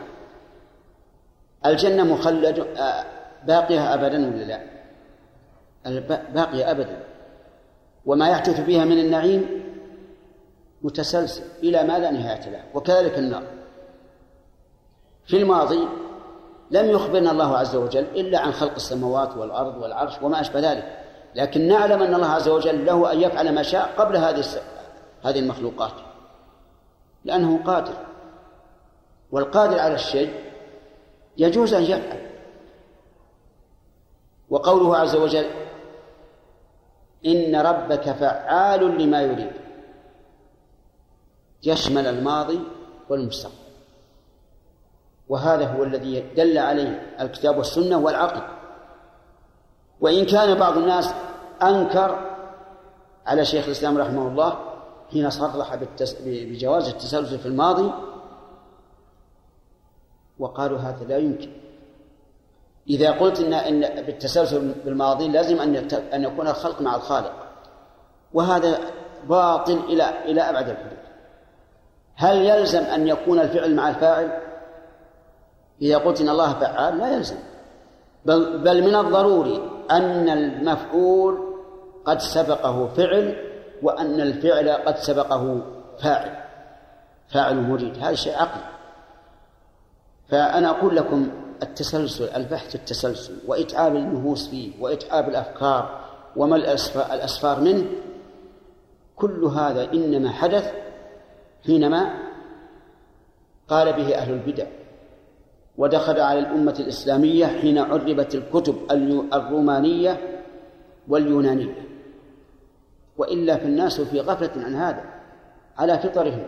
الجنة مخلد آه، باقية أبدا ولا لا؟ باقية أبدا. وما يحدث فيها من النعيم متسلسل. إلى ما لا نهاية له؟ وكذلك النار. في الماضي لم يخبرنا الله عز وجل إلا عن خلق السماوات والأرض والعرش وما أشبه ذلك. لكن نعلم أن الله عز وجل له أن يفعل ما شاء قبل هذه هذه المخلوقات. لأنه قادر. والقادر على الشيء يجوز أن يفعل. وقوله عز وجل إن ربك فعال لما يريد. يشمل الماضي والمستقبل. وهذا هو الذي دل عليه الكتاب والسنة والعقل. وإن كان بعض الناس أنكر على شيخ الإسلام رحمه الله حين صرح بجواز التسلسل في الماضي وقالوا هذا لا يمكن. إذا قلت إن إن بالتسلسل بالماضي لازم أن أن يكون الخلق مع الخالق. وهذا باطل إلى إلى أبعد الحدود. هل يلزم أن يكون الفعل مع الفاعل؟ إذا قلت إن الله فعال لا يلزم. بل, بل من الضروري أن المفعول قد سبقه فعل وأن الفعل قد سبقه فاعل. فاعل مريد هذا شيء عقلي. فأنا أقول لكم التسلسل البحث التسلسل وإتعاب النفوس فيه وإتعاب الأفكار وما الأسفار منه كل هذا إنما حدث حينما قال به أهل البدع. ودخل على الأمة الإسلامية حين عربت الكتب الرومانية واليونانية. وإلا فالناس في غفلة عن هذا على فطرهم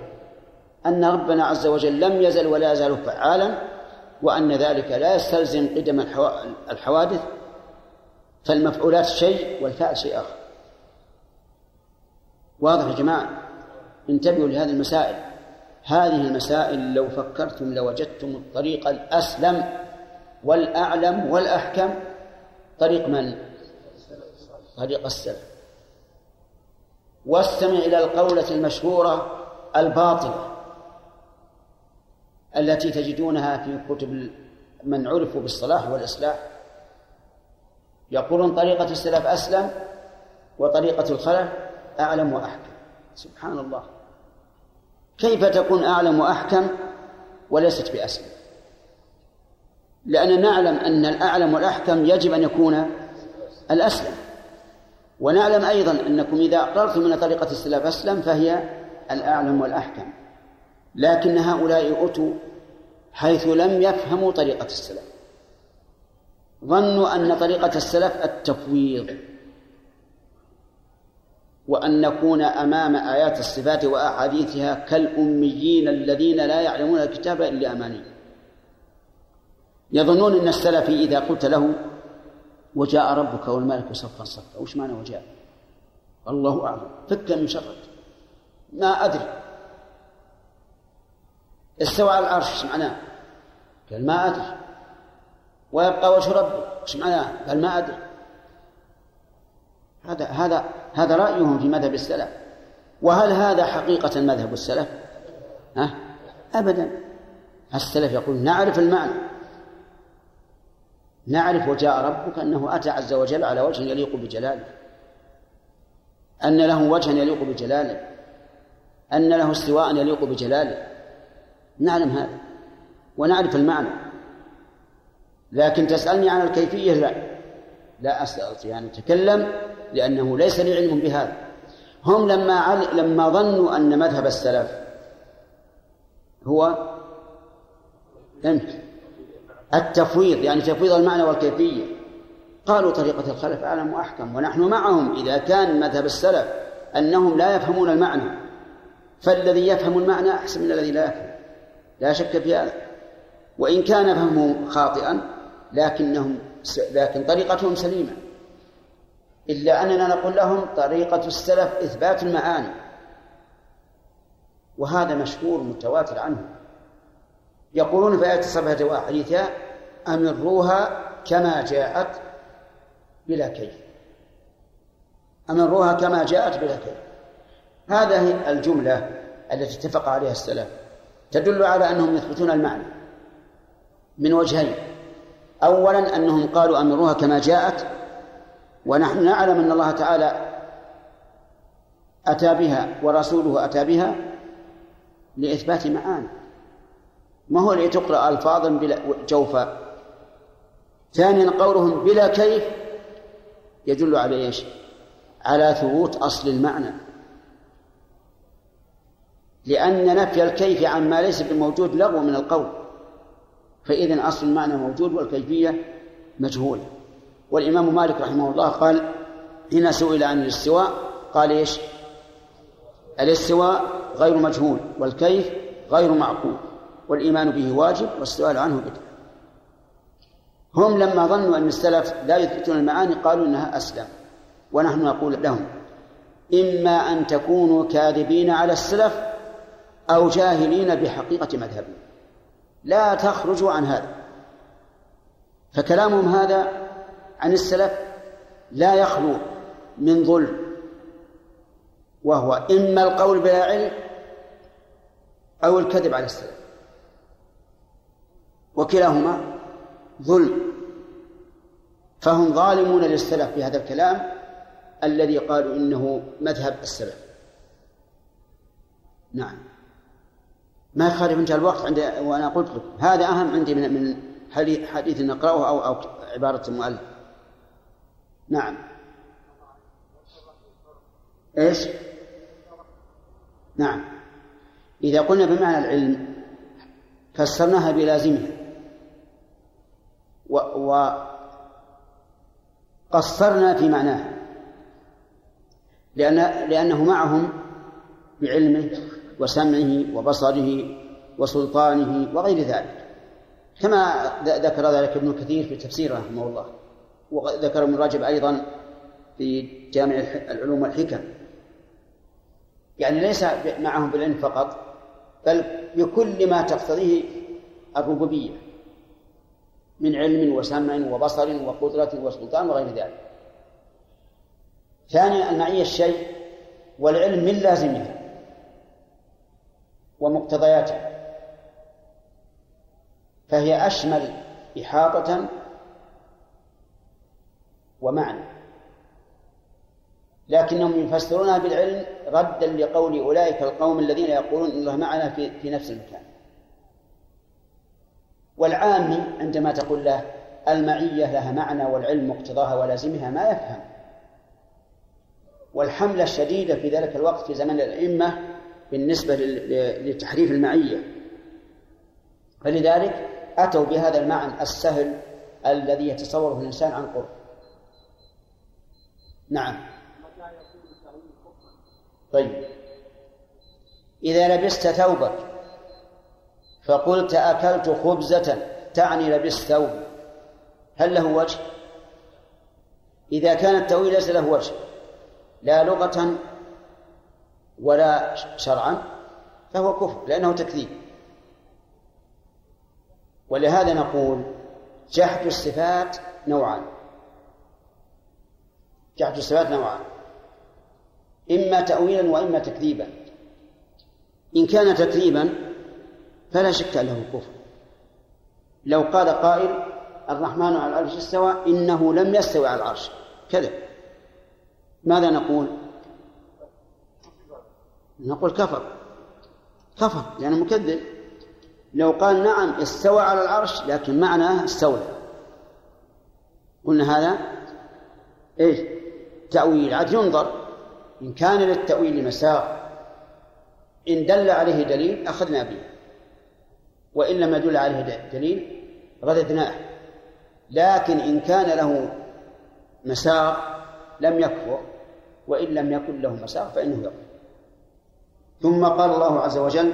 أن ربنا عز وجل لم يزل ولا يزال فعالا وأن ذلك لا يستلزم قدم الحوادث فالمفعولات شيء والفعل شيء آخر. واضح يا جماعة؟ انتبهوا لهذه المسائل. هذه المسائل لو فكرتم لوجدتم الطريق الأسلم والأعلم والأحكم. طريق من؟ طريق السلف. واستمع إلى القولة المشهورة الباطلة التي تجدونها في كتب من عرفوا بالصلاح والإصلاح. يقولون طريقة السلف أسلم وطريقة الخلف أعلم وأحكم. سبحان الله. كيف تكون أعلم وأحكم وليست بأسلم؟ لأننا نعلم أن الأعلم والأحكم يجب أن يكون الأسلم. ونعلم أيضا أنكم إذا أقررتم من طريقة السلف أسلم فهي الأعلم والأحكم. لكن هؤلاء أتوا حيث لم يفهموا طريقة السلف. ظنوا أن طريقة السلف التفويض. وأن نكون أمام آيات الصفات وأحاديثها كالأميين الذين لا يعلمون الكتاب إلا أماني يظنون أن السلفي إذا قلت له وجاء ربك والملك صفا صفا وش معنى وجاء؟ الله أعلم فك من شرك. ما أدري. استوى على العرش إيش معناه؟ قال ما أدري. ويبقى وجه ربي إيش معناه؟ قال ما أدري. هذا هذا هذا رأيهم في مذهب السلف. وهل هذا حقيقة مذهب السلف؟ ها؟ أبدا. السلف يقول نعرف المعنى. نعرف وجاء ربك أنه أتى عز وجل على وجه يليق بجلاله. أن له وجها يليق بجلاله. أن له استواء يليق بجلاله. نعلم هذا. ونعرف المعنى. لكن تسألني عن الكيفية؟ لا. لا أستطيع أن أتكلم لأنه ليس لي علم بهذا. هم لما عل... لما ظنوا أن مذهب السلف هو التفويض يعني تفويض المعنى والكيفية. قالوا طريقة الخلف أعلم وأحكم ونحن معهم إذا كان مذهب السلف أنهم لا يفهمون المعنى. فالذي يفهم المعنى أحسن من الذي لا يفهم. لا شك في هذا. وإن كان فهمه خاطئا لكنهم لكن طريقتهم سليمة. إلا أننا نقول لهم طريقة السلف إثبات المعاني. وهذا مشهور متواتر عنه. يقولون في آية الصفحة وحديثها أمروها كما جاءت بلا كيف. أمروها كما جاءت بلا كيف. هذه الجملة التي اتفق عليها السلف تدل على أنهم يثبتون المعنى من وجهين. أولا أنهم قالوا أمروها كما جاءت ونحن نعلم أن الله تعالى أتى بها ورسوله أتى بها لإثبات معاني. ما هو لتقرأ ألفاظا بلا جوفا ثانيا قولهم بلا كيف يدل على إيش؟ على ثبوت أصل المعنى. لأن نفي الكيف عما ليس بموجود لغو من القول. فإذا أصل المعنى موجود والكيفية مجهولة. والإمام مالك رحمه الله قال حين سئل عن الاستواء قال إيش؟ الاستواء غير مجهول والكيف غير معقول والإيمان به واجب والسؤال عنه بدعة. هم لما ظنوا أن السلف لا يثبتون المعاني قالوا إنها أسلم ونحن نقول لهم إما أن تكونوا كاذبين على السلف أو جاهلين بحقيقة مذهبهم. لا تخرجوا عن هذا. فكلامهم هذا عن السلف لا يخلو من ظلم وهو إما القول بلا علم أو الكذب على السلف. وكلاهما ظلم. فهم ظالمون للسلف في هذا الكلام الذي قالوا إنه مذهب السلف. نعم. ما يخالف انتهى الوقت عند وأنا قلت لكم. هذا أهم عندي من من حديث نقرأه أو أو عبارة المؤلف. نعم. إيش؟ نعم. إذا قلنا بمعنى العلم فسرناها بلازمها. وقصرنا في معناه لأن لأنه معهم بعلمه وسمعه وبصره وسلطانه وغير ذلك. كما ذكر ذلك ابن كثير في تفسيره رحمه الله. وذكر ابن رجب أيضا في جامع العلوم والحكم. يعني ليس معهم بالعلم فقط بل بكل ما تقتضيه الربوبية من علم وسمع وبصر وقدرة وسلطان وغير ذلك. ثانيا المعية الشيء والعلم من لازمها ومقتضياتها فهي أشمل إحاطة ومعنى. لكنهم يفسرونها بالعلم ردا لقول أولئك القوم الذين يقولون إن الله معنا في, في نفس المكان. والعامي عندما تقول له المعية لها معنى والعلم مقتضاها ولازمها ما يفهم. والحملة الشديدة في ذلك الوقت في زمن الأئمة بالنسبة لتحريف المعية. فلذلك أتوا بهذا المعنى السهل الذي يتصوره الإنسان عن قرب. نعم. طيب. إذا لبست ثوبك فقلت أكلت خبزة تعني لبست ثوب هل له وجه؟ إذا كان التأويل ليس له وجه لا لغة ولا شرعا فهو كفر لأنه تكذيب. ولهذا نقول جحد الصفات نوعان. جحد الصفات نوعان. إما تأويلا وإما تكذيبا. إن كان تكذيبا فلا شك أنه كفر. لو قال قائل الرحمن على العرش استوى إنه لم يستوي على العرش. كذب. ماذا نقول؟ نقول كفر. كفر لأنه مكذب. لو قال نعم استوى على العرش لكن معناه استولى. قلنا هذا إيش؟ تأويل عاد ينظر. إن كان للتأويل مساغ إن دل عليه دليل أخذنا به. وإن لم يدل عليه دليل رددناه. لكن إن كان له مساغ لم يكفر وإن لم يكن له مساغ فإنه يكفر. ثم قال الله عز وجل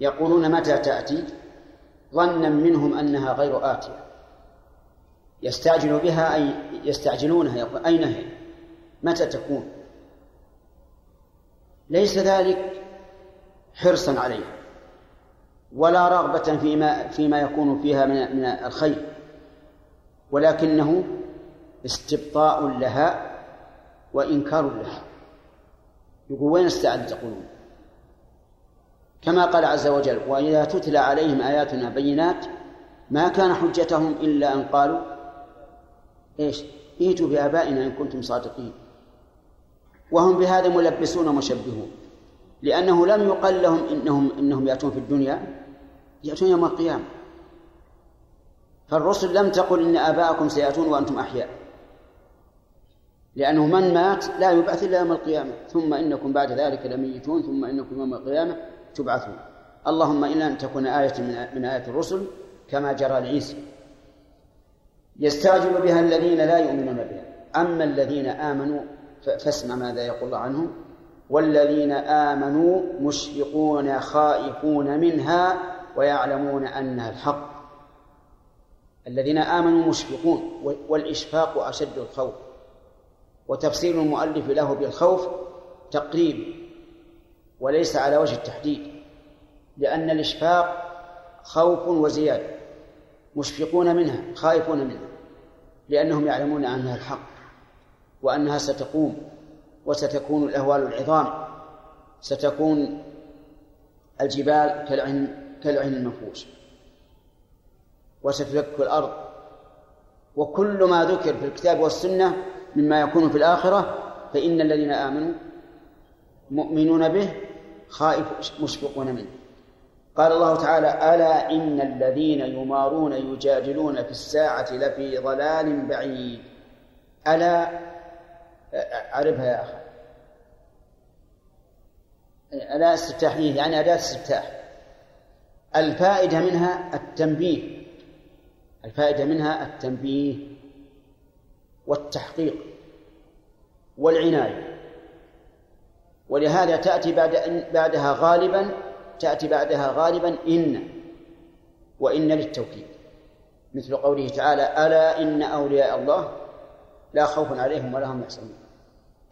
يقولون متى تأتي؟ ظنا منهم أنها غير آتية. يستعجل بها أي يستعجلونها يقول أين هي؟ متى تكون؟ ليس ذلك حرصا عليها ولا رغبة فيما فيما يكون فيها من من الخير ولكنه استبطاء لها وإنكار لها. يقول وين استعد تقولون؟ كما قال عز وجل وإذا تتلى عليهم آياتنا بينات ما كان حجتهم إلا أن قالوا إيش؟ ائتوا بآبائنا إن كنتم صادقين. وهم بهذا ملبسون ومشبهون لأنه لم يقل لهم إنهم إنهم يأتون في الدنيا يأتون يوم القيامة. فالرسل لم تقل إن آباءكم سيأتون وأنتم أحياء. لأنه من مات لا يبعث إلا يوم القيامة ثم إنكم بعد ذلك لميتون ثم إنكم يوم القيامة. تبعثون اللهم إلا أن تكون آية من آيات الرسل كما جرى لعيسى. يستعجل بها الذين لا يؤمنون بها. أما الذين آمنوا فاسمع ماذا يقول الله عنهم. والذين آمنوا مشفقون خائفون منها ويعلمون أنها الحق. الذين آمنوا مشفقون والإشفاق أشد الخوف. وتفسير المؤلف له بالخوف تقريب. وليس على وجه التحديد لأن الإشفاق خوف وزيادة مشفقون منها خائفون منها لأنهم يعلمون أنها الحق وأنها ستقوم وستكون الأهوال العظام ستكون الجبال كالعين كالعين المنفوش وستدك الأرض. وكل ما ذكر في الكتاب والسنة مما يكون في الآخرة فإن الذين آمنوا مؤمنون به خائف مشفقون منه قال الله تعالى ألا إن الذين يمارون يجادلون في الساعة لفي ضلال بعيد. ألا أعرفها يا أخي. ألا استفتاحية يعني أداة استفتاح. الفائدة منها التنبيه. الفائدة منها التنبيه والتحقيق والعناية. ولهذا تأتي بعد بعدها غالبا تأتي بعدها غالبا إن. وإن للتوكيد. مثل قوله تعالى ألا إن أولياء الله لا خوف عليهم ولا هم يحزنون.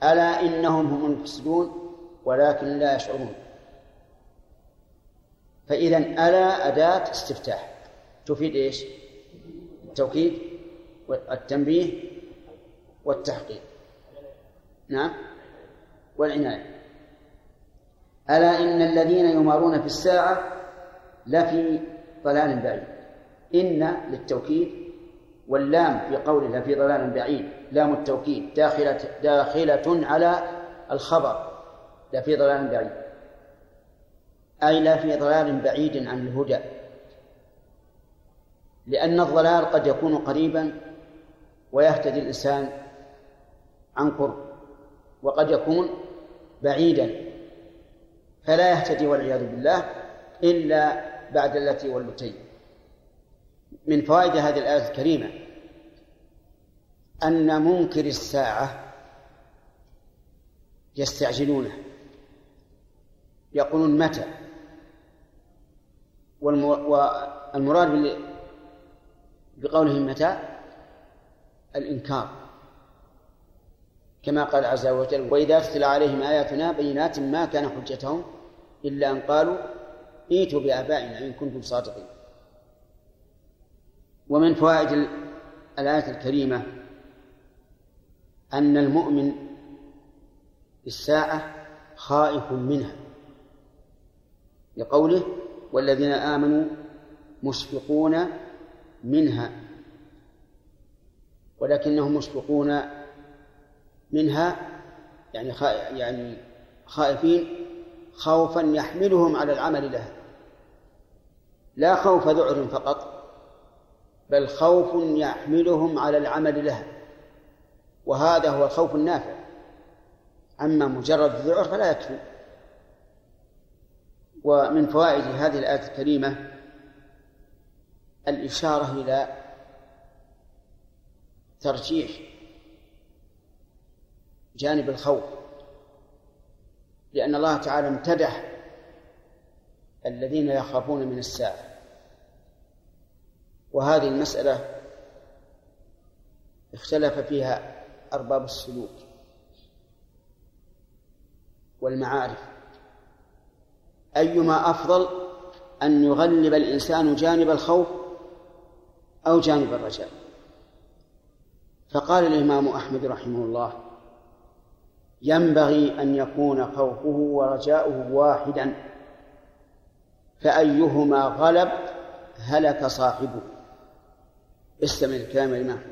ألا إنهم هم المفسدون ولكن لا يشعرون. فإذا ألا أداة استفتاح. تفيد إيش؟ التوكيد والتنبيه والتحقيق. نعم؟ والعناية. ألا إن الذين يمارون في الساعة لفي ضلال بعيد. إن للتوكيد واللام في قوله لفي ضلال بعيد. لام التوكيد داخلة داخلة على الخبر. لفي ضلال بعيد. أي لفي ضلال بعيد عن الهدى. لأن الضلال قد يكون قريبا ويهتدي الإنسان عن قرب. وقد يكون بعيدا. فلا يهتدي والعياذ بالله إلا بعد التي والتين من فوائد هذه الآية الكريمة أن منكر الساعة يستعجلونه. يقولون متى؟ والمراد بقولهم متى؟ الإنكار. كما قال عز وجل وإذا تتلى عليهم آياتنا بينات ما كان حجتهم إلا أن قالوا ائتوا بآبائنا إن كنتم صادقين ومن فوائد الآية الكريمة أن المؤمن الساعة خائف منها لقوله والذين آمنوا مشفقون منها ولكنهم مشفقون منها يعني يعني خائفين خوفا يحملهم على العمل لها. لا خوف ذعر فقط بل خوف يحملهم على العمل لها. وهذا هو الخوف النافع. أما مجرد الذعر فلا يكفي. ومن فوائد هذه الآية الكريمة الإشارة إلى ترجيح جانب الخوف لأن الله تعالى امتدح الذين يخافون من الساعة. وهذه المسألة اختلف فيها أرباب السلوك والمعارف. أيما أفضل أن يغلب الإنسان جانب الخوف أو جانب الرجاء. فقال الإمام أحمد رحمه الله ينبغي أن يكون خوفه ورجاؤه واحدا فأيهما غلب هلك صاحبه. استمع الكلام الإمام.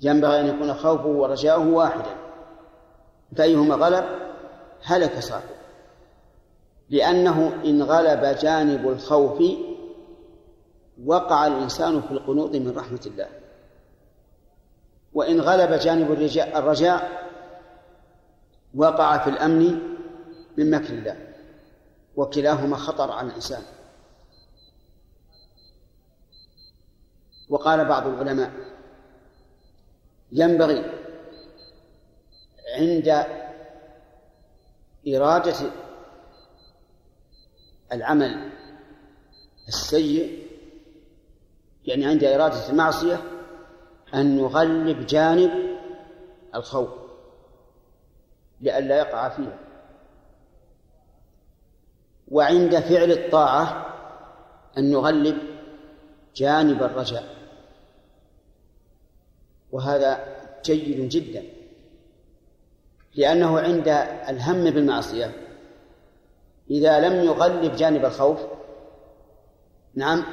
ينبغي أن يكون خوفه ورجاؤه واحدا فأيهما غلب؟ هلك صاحبه. لأنه إن غلب جانب الخوف وقع الإنسان في القنوط من رحمة الله. وإن غلب جانب الرجاء وقع في الأمن من مكر الله وكلاهما خطر على الإنسان. وقال بعض العلماء ينبغي عند إرادة العمل السيء يعني عند إرادة المعصية أن نغلب جانب الخوف. لئلا يقع فيها. وعند فعل الطاعة أن نغلب جانب الرجاء. وهذا جيد جدا. لأنه عند الهم بالمعصية إذا لم يغلب جانب الخوف نعم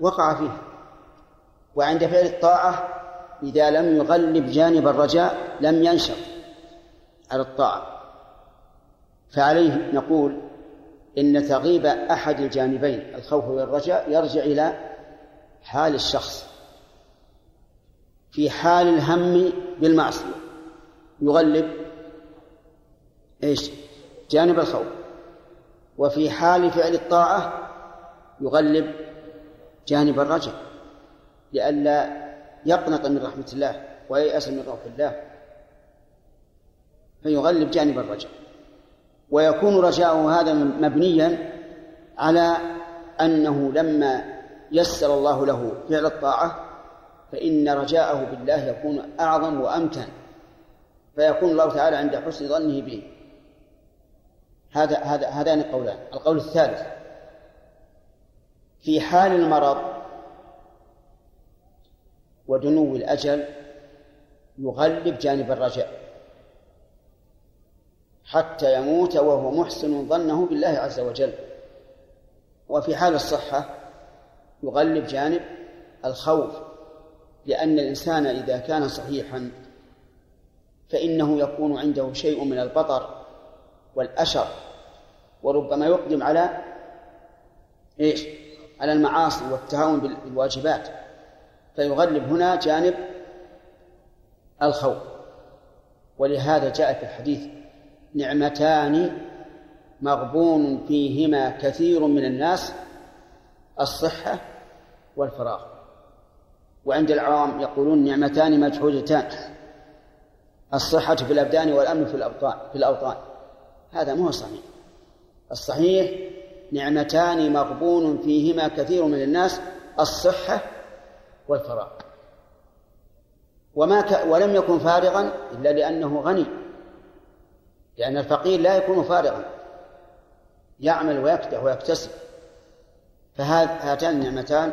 وقع فيه. وعند فعل الطاعة إذا لم يغلب جانب الرجاء لم ينشط. على الطاعة. فعليه نقول إن تغيب أحد الجانبين الخوف والرجاء يرجع إلى حال الشخص. في حال الهم بالمعصية. يغلب إيش؟ جانب الخوف. وفي حال فعل الطاعة يغلب جانب الرجاء. لئلا يقنط من رحمة الله وييأس من روح الله. فيغلب جانب الرجاء. ويكون رجاؤه هذا مبنيا على أنه لما يسر الله له فعل الطاعة فإن رجاءه بالله يكون أعظم وأمتن. فيكون الله تعالى عند حسن ظنه به. هذا هذا هذان القولان. القول الثالث في حال المرض ودنو الأجل يغلب جانب الرجاء. حتى يموت وهو محسن ظنه بالله عز وجل. وفي حال الصحة يغلب جانب الخوف لأن الإنسان إذا كان صحيحا فإنه يكون عنده شيء من البطر والأشر وربما يقدم على إيش؟ على المعاصي والتهاون بالواجبات. فيغلب هنا جانب الخوف. ولهذا جاء في الحديث نعمتان مغبون فيهما كثير من الناس الصحة والفراغ. وعند العوام يقولون نعمتان مجحودتان الصحة في الأبدان والأمن في الأوطان في الأوطان. هذا مو صحيح. الصحيح نعمتان مغبون فيهما كثير من الناس الصحة والفراغ. وما ك... ولم يكن فارغا إلا لأنه غني. لأن الفقير لا يكون فارغا. يعمل ويكدح ويكتسب. فهاتان النعمتان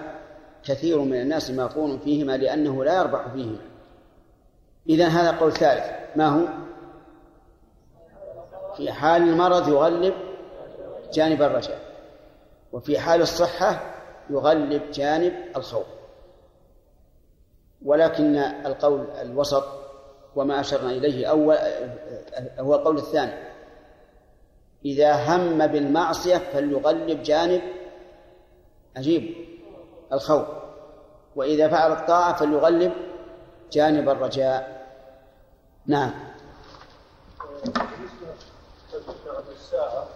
كثير من الناس مغبون فيهما لأنه لا يربح فيهما. إذا هذا قول ثالث. ما هو؟ في حال المرض يغلب جانب الرجاء وفي حال الصحة يغلب جانب الخوف. ولكن القول الوسط وما أشرنا إليه أول هو القول الثاني. إذا هم بالمعصية فليغلب جانب عجيب الخوف. وإذا فعل الطاعة فليغلب جانب الرجاء. نعم. الساعة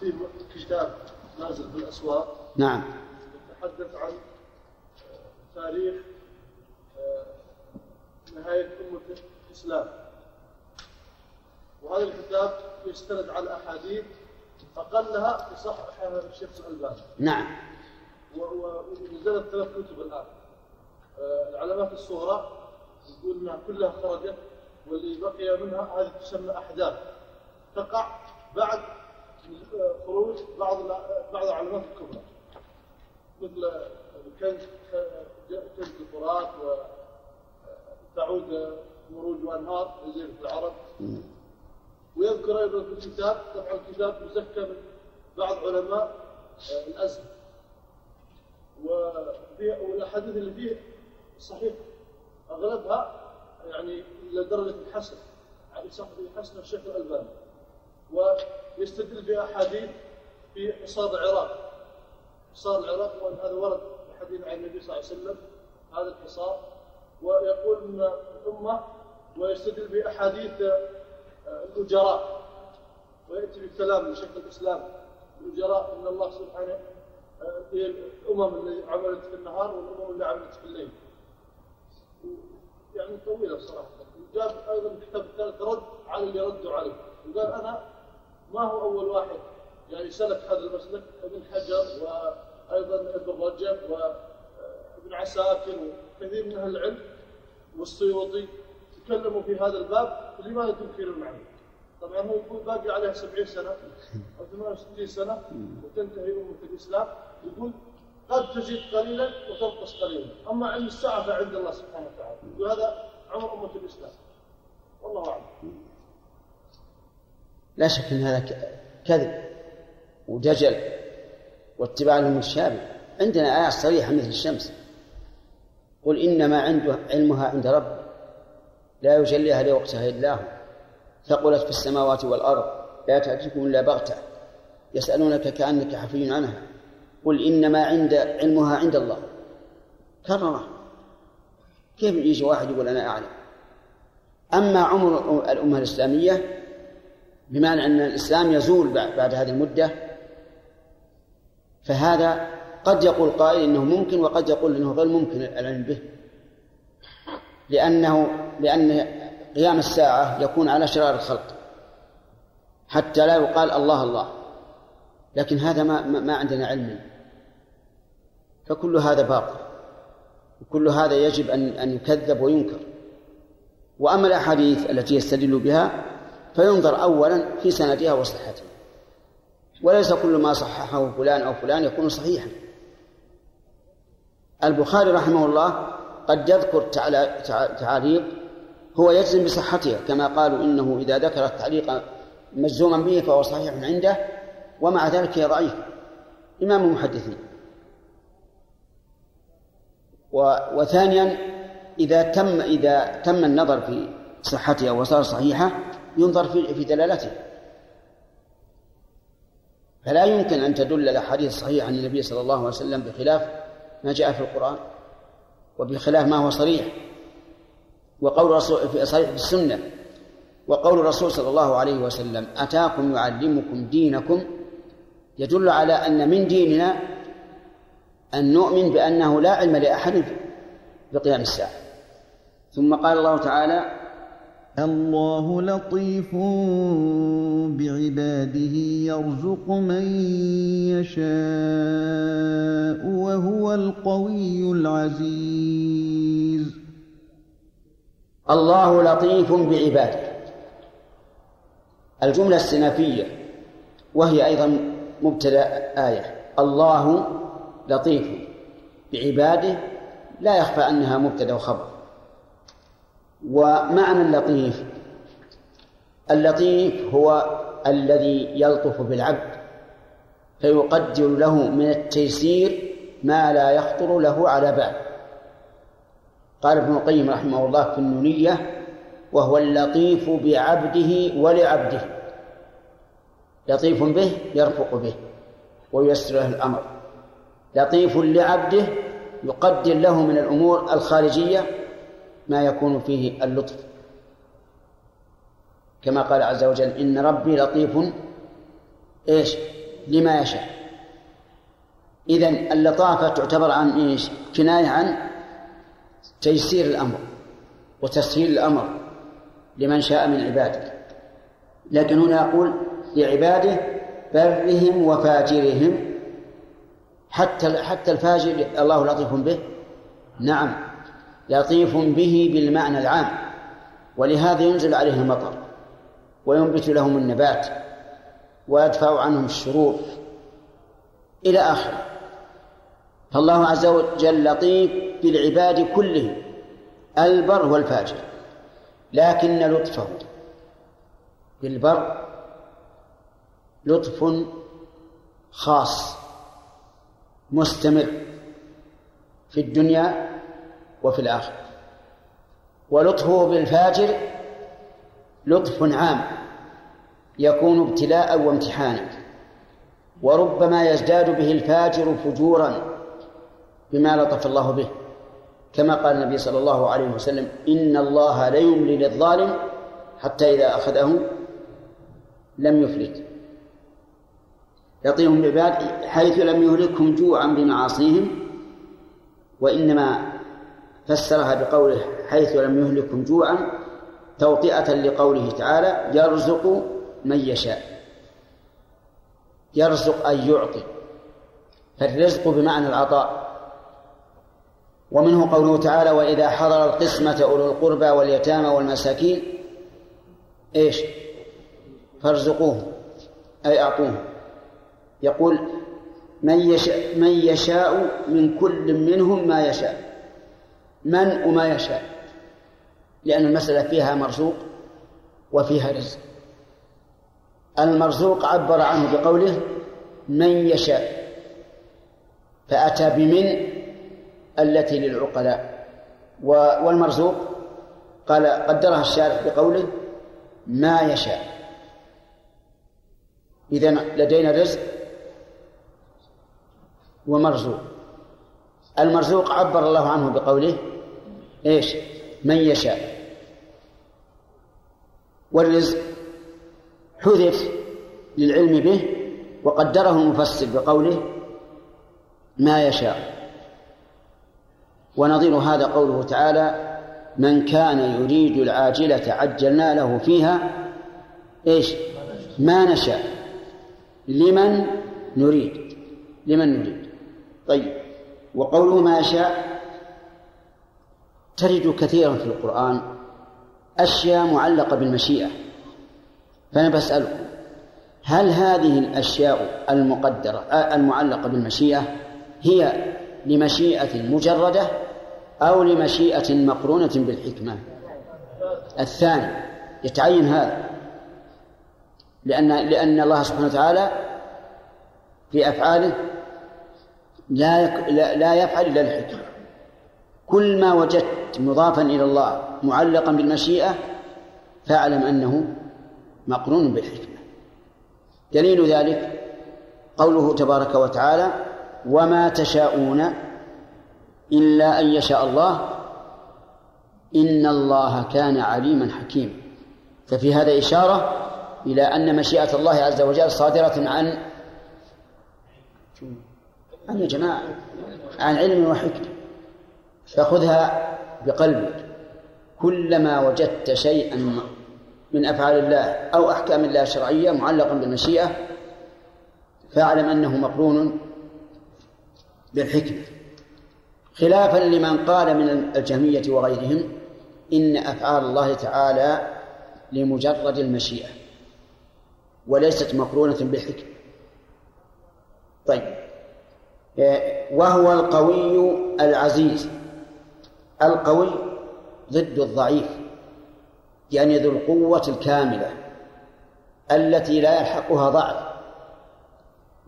في كتاب نازل في الأسواق. نعم. يتحدث عن تاريخ نهاية أمة الإسلام. وهذا الكتاب يستند على أحاديث أقلها يصححها الشيخ الألباني. نعم. ونزلت ثلاث كتب الآن. العلامات الصغرى يقول إنها كلها خرجت واللي بقي منها هذه تسمى أحداث. تقع بعد خروج بعض بعض العلامات الكبرى مثل كنز كنز الفرات وتعود مروج وأنهار جزيره العرب ويذكر أيضا في الكتاب طبعا الكتاب مزكى من بعض علماء الأزهر. والأحاديث اللي فيه صحيح. أغلبها يعني إلى درجة الحسن يعني حسن الشيخ الألباني. ويستدل باحاديث في حصاد العراق. حصار العراق وان هذا ورد حديث عن النبي صلى الله عليه وسلم هذا الحصار ويقول الأمة ويستدل بأحاديث الأجراء. ويأتي بالكلام لشيخ الإسلام الأجراء إن الله سبحانه في الأمم اللي عملت في النهار والأمم اللي عملت في الليل. يعني طويلة صراحة وجاب أيضا الكتاب الثالث رد على اللي ردوا عليه. وقال أنا ما هو أول واحد يعني سلك هذا المسلك ابن حجر وأيضا ابن رجب وابن عساكر وكثير من أهل العلم والسيوطي تكلموا في هذا الباب لماذا تنكرون عنه؟ طبعا هو يقول باقي عليه 70 سنة أو 68 سنة وتنتهي أمة الإسلام. يقول قد تزيد قليلا وتنقص قليلا. أما علم الساعة فعند الله سبحانه وتعالى. وهذا عمر أمة الإسلام. والله أعلم. لا شك إن هذا كذب ودجل واتباع للمتشابه عندنا آيات صريحة مثل الشمس. قل إنما عنده علمها عند ربي لا يجليها لوقتها إلا هو. ثقلت في السماوات والأرض لا تأتيكم إلا بغتة يسألونك كأنك حفي عنها. قل إنما عند علمها عند الله. كرره كيف يجي واحد يقول أنا أعلم؟ أما عمر الأمة الإسلامية بمعنى أن الإسلام يزول بعد هذه المدة فهذا قد يقول قائل إنه ممكن وقد يقول إنه غير ممكن العلم به. لأنه لأن قيام الساعة يكون على شرار الخلق. حتى لا يقال الله الله. لكن هذا ما ما عندنا علم. فكل هذا باطل. وكل هذا يجب أن أن يكذب وينكر. وأما الأحاديث التي يستدل بها فينظر أولا في سندها وصحتها. وليس كل ما صححه فلان أو فلان يكون صحيحا. البخاري رحمه الله قد يذكر تعاليق هو يجزم بصحتها كما قالوا إنه إذا ذكر التعليق مجزوما به فهو صحيح عنده ومع ذلك هي ضعيف. إمام المحدثين. وثانيا إذا تم إذا تم النظر في صحتها وصار صحيحة ينظر في في دلالته. فلا يمكن أن تدل الأحاديث الصحيحة عن النبي صلى الله عليه وسلم بخلاف ما جاء في القرآن وبخلاف ما هو صريح وقول رسول في صحيح في السنة وقول الرسول صلى الله عليه وسلم أتاكم يعلمكم دينكم يدل على أن من ديننا أن نؤمن بأنه لا علم لأحد بقيام الساعة. ثم قال الله تعالى الله لطيف بعباده يرزق من يشاء وهو القوي العزيز. الله لطيف بعباده. الجملة السنافية وهي أيضا مبتدأ آية. الله لطيف بعباده لا يخفى أنها مبتدأ وخبر ومعنى اللطيف اللطيف هو الذي يلطف بالعبد فيقدر له من التيسير ما لا يخطر له على بال. قال ابن القيم رحمه الله في النونية وهو اللطيف بعبده ولعبده. لطيف به يرفق به وييسر له الأمر. لطيف لعبده يقدر له من الأمور الخارجية ما يكون فيه اللطف. كما قال عز وجل إن ربي لطيف. إيش؟ لما يشاء. إذن اللطافة تعتبر عن إيش؟ كناية عن تيسير الأمر وتسهيل الأمر لمن شاء من عباده. لكن هنا يقول لعباده برهم وفاجرهم. حتى حتى الفاجر الله لطيف به. نعم. لطيف به بالمعنى العام ولهذا ينزل عليه المطر وينبت لهم النبات ويدفع عنهم الشرور إلى آخره. فالله عز وجل لطيف بالعباد كلهم البر والفاجر لكن لطفه بالبر لطف خاص مستمر في الدنيا وفي الآخرة ولطفه بالفاجر لطف عام يكون ابتلاء وامتحانا. وربما يزداد به الفاجر فجورا بما لطف الله به. كما قال النبي صلى الله عليه وسلم إن الله ليملي للظالم حتى إذا أخذه لم يفلت. يطيهم العباد حيث لم يهلكهم جوعا بمعاصيهم وإنما فسرها بقوله حيث لم يهلكهم جوعا توطئة لقوله تعالى يرزق من يشاء. يرزق أي يعطي. فالرزق بمعنى العطاء. ومنه قوله تعالى وإذا حضر القسمة أولو القربى واليتامى والمساكين إيش؟ فارزقوه أي أعطوه. يقول من يشاء, من يشاء من كل منهم ما يشاء. من وما يشاء. لأن المسألة فيها مرزوق وفيها رزق. المرزوق عبر عنه بقوله من يشاء فأتى بمن؟ التي للعقلاء. والمرزوق قال قدرها الشارع بقوله ما يشاء. إذا لدينا رزق ومرزوق. المرزوق عبر الله عنه بقوله إيش؟ من يشاء. والرزق حذف للعلم به وقدره المفسر بقوله ما يشاء. ونظير هذا قوله تعالى من كان يريد العاجلة عجلنا له فيها إيش؟ ما نشاء. لمن نريد؟ لمن نريد. طيب. وقوله ما يشاء ترد كثيرا في القرآن أشياء معلقة بالمشيئة فأنا بسألكم هل هذه الأشياء المقدرة المعلقة بالمشيئة هي لمشيئة مجردة أو لمشيئة مقرونة بالحكمة الثاني يتعين هذا لأن لأن الله سبحانه وتعالى في أفعاله لا. لا يفعل إلا الحكمة كل ما وجدت مضافا إلى الله معلقا بالمشيئة فاعلم أنه مقرون بالحكمة. دليل ذلك قوله تبارك وتعالى وما تشاءون إلا أن يشاء الله إن الله كان عليما حكيما ففي هذا إشارة إلى أن مشيئة الله عز وجل صادرة عن عن يا جماعة عن علم وحكمة. فخذها بقلبك. كلما وجدت شيئا من أفعال الله أو أحكام الله الشرعية معلقا بالمشيئة فاعلم أنه مقرون بالحكمة. خلافا لمن قال من الجهمية وغيرهم إن أفعال الله تعالى لمجرد المشيئة وليست مقرونة بالحكمة. طيب. وهو القوي العزيز. القوي ضد الضعيف يعني ذو القوة الكاملة التي لا يلحقها ضعف.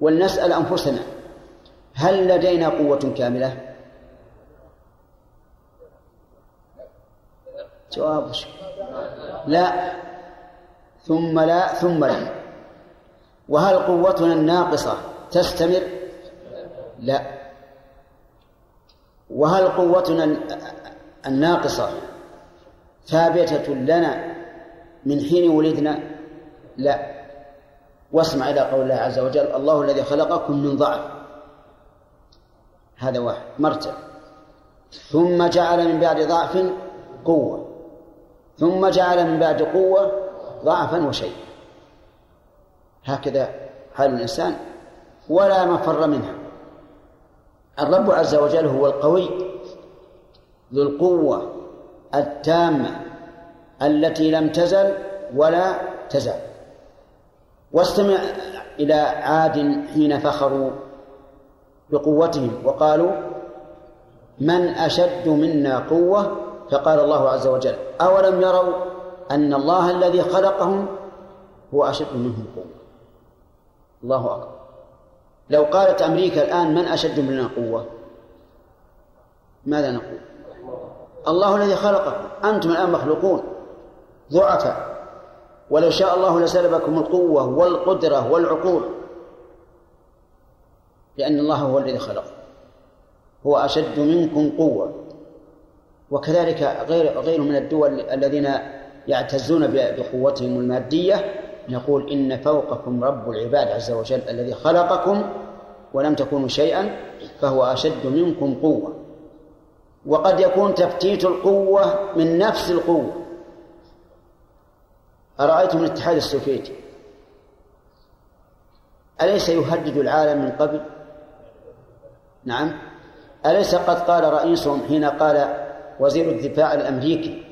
ولنسأل أنفسنا هل لدينا قوة كاملة؟ جواب لا. ثم لا ثم لا. وهل قوتنا الناقصة تستمر؟ لا. وهل قوتنا الناقصة ثابتة لنا من حين ولدنا؟ لا. واسمع إلى قول الله عز وجل الله الذي خلقكم من ضعف. هذا واحد. مرتب ثم جعل من بعد ضعف قوة. ثم جعل من بعد قوة ضعفا وشيء. هكذا حال الإنسان ولا مفر منها. الرب عز وجل هو القوي ذو القوة التامة التي لم تزل ولا تزال. واستمع إلى عاد حين فخروا بقوتهم وقالوا من أشد منا قوة؟ فقال الله عز وجل أولم يروا أن الله الذي خلقهم هو أشد منهم قوة. الله أكبر. لو قالت أمريكا الآن من أشد منا قوة؟ ماذا نقول؟ الله الذي خلقكم. أنتم الآن مخلوقون. ضعفاء. ولو شاء الله لسلبكم القوة والقدرة والعقول. لأن الله هو الذي خلق. هو أشد منكم قوة. وكذلك غير غير من الدول الذين يعتزون بقوتهم المادية يقول إن فوقكم رب العباد عز وجل الذي خلقكم ولم تكونوا شيئا فهو أشد منكم قوة. وقد يكون تفتيت القوة من نفس القوة. أرأيتم الاتحاد السوفيتي؟ أليس يهدد العالم من قبل؟ نعم. أليس قد قال رئيسهم حين قال وزير الدفاع الأمريكي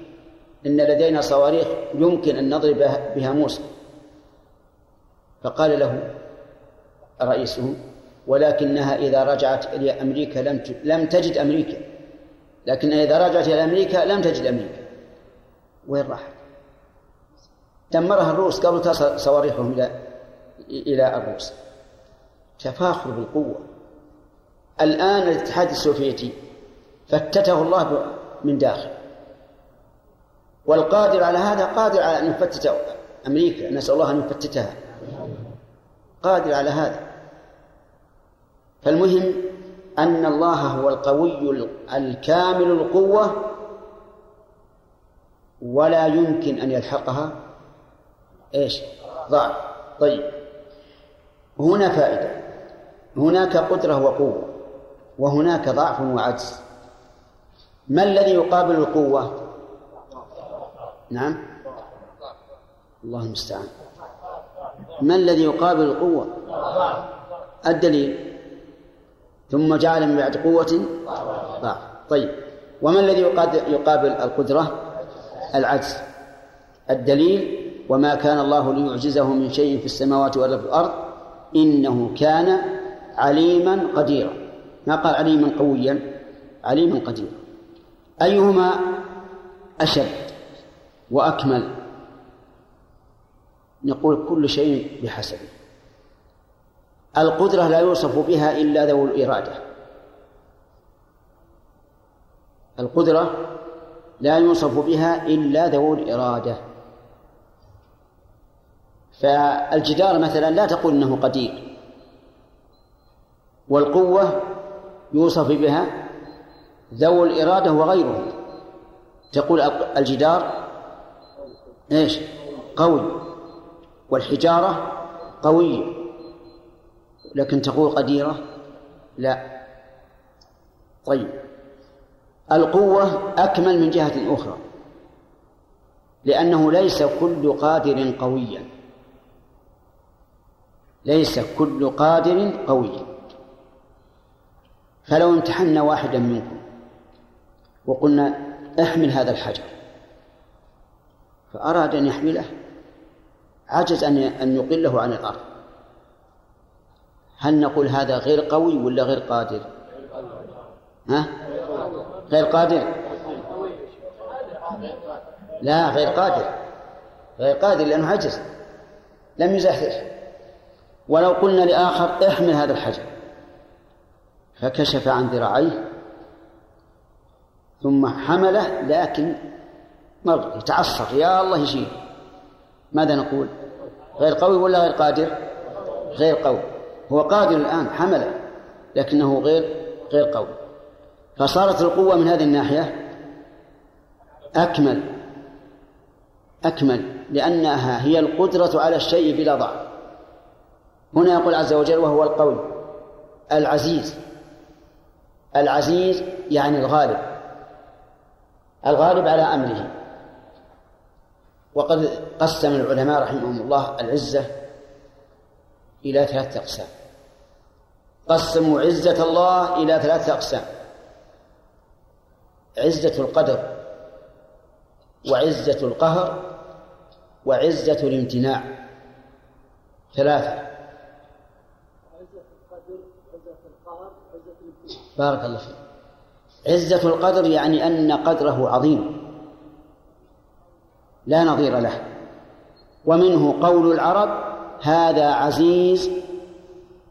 إن لدينا صواريخ يمكن أن نضرب بها موسى؟ فقال له رئيسه ولكنها إذا رجعت إلى أمريكا لم لم تجد أمريكا. لكن إذا رجعت إلى أمريكا لم تجد أمريكا. وين راحت؟ دمرها الروس قبل تصل صواريخهم إلى إلى الروس. تفاخر بالقوة. الآن الاتحاد السوفيتي. فتته الله من داخل. والقادر على هذا قادر على أن يفتت أمريكا. نسأل الله أن يفتتها. قادر على هذا. فالمهم أن الله هو القوي الكامل القوة ولا يمكن أن يلحقها. إيش؟ ضعف. طيب. هنا فائدة. هناك قدرة وقوة وهناك ضعف وعجز. ما الذي يقابل القوة؟ نعم. الله المستعان. ما الذي يقابل القوة؟ الدليل. ثم جعل من بعد قوة. ضعف طيب. وما الذي يقابل القدرة؟ العجز. الدليل وما كان الله ليعجزه من شيء في السماوات ولا في الأرض إنه كان عليما قديرا. ما قال عليما قويا؟ عليما قديرا. أيهما أشد وأكمل؟ نقول كل شيء بحسبه. القدرة لا يوصف بها إلا ذو الإرادة. القدرة لا يوصف بها إلا ذو الإرادة. فالجدار مثلا لا تقول إنه قدير. والقوة يوصف بها ذو الإرادة وغيره. تقول الجدار إيش؟ قوي. والحجارة قوية. لكن تقول قديرة؟ لا. طيب. القوة أكمل من جهة أخرى. لأنه ليس كل قادر قويا. ليس كل قادر قوي فلو امتحنا واحدا منكم وقلنا احمل هذا الحجر فأراد أن يحمله عجز أن أن يقله عن الأرض. هل نقول هذا غير قوي ولا غير قادر؟ ها؟ غير قادر؟ لا غير قادر. غير قادر لأنه عجز. لم يزحزح ولو قلنا لآخر احمل هذا الحجر. فكشف عن ذراعيه ثم حمله لكن مر يتعصر يا الله يشيل ماذا نقول؟ غير قوي ولا غير قادر؟ غير قوي. هو قادر الآن حمله لكنه غير غير قوي. فصارت القوة من هذه الناحية أكمل أكمل لأنها هي القدرة على الشيء بلا ضعف. هنا يقول عز وجل وهو القول العزيز. العزيز يعني الغالب الغالب على أمره. وقد قسم العلماء رحمهم الله العزة إلى ثلاثة أقسام. قسموا عزة الله إلى ثلاثة أقسام. عزة القدر وعزة القهر وعزة الامتناع. ثلاثة. بارك الله فيك. عزة القدر يعني أن قدره عظيم. لا نظير له. ومنه قول العرب هذا عزيز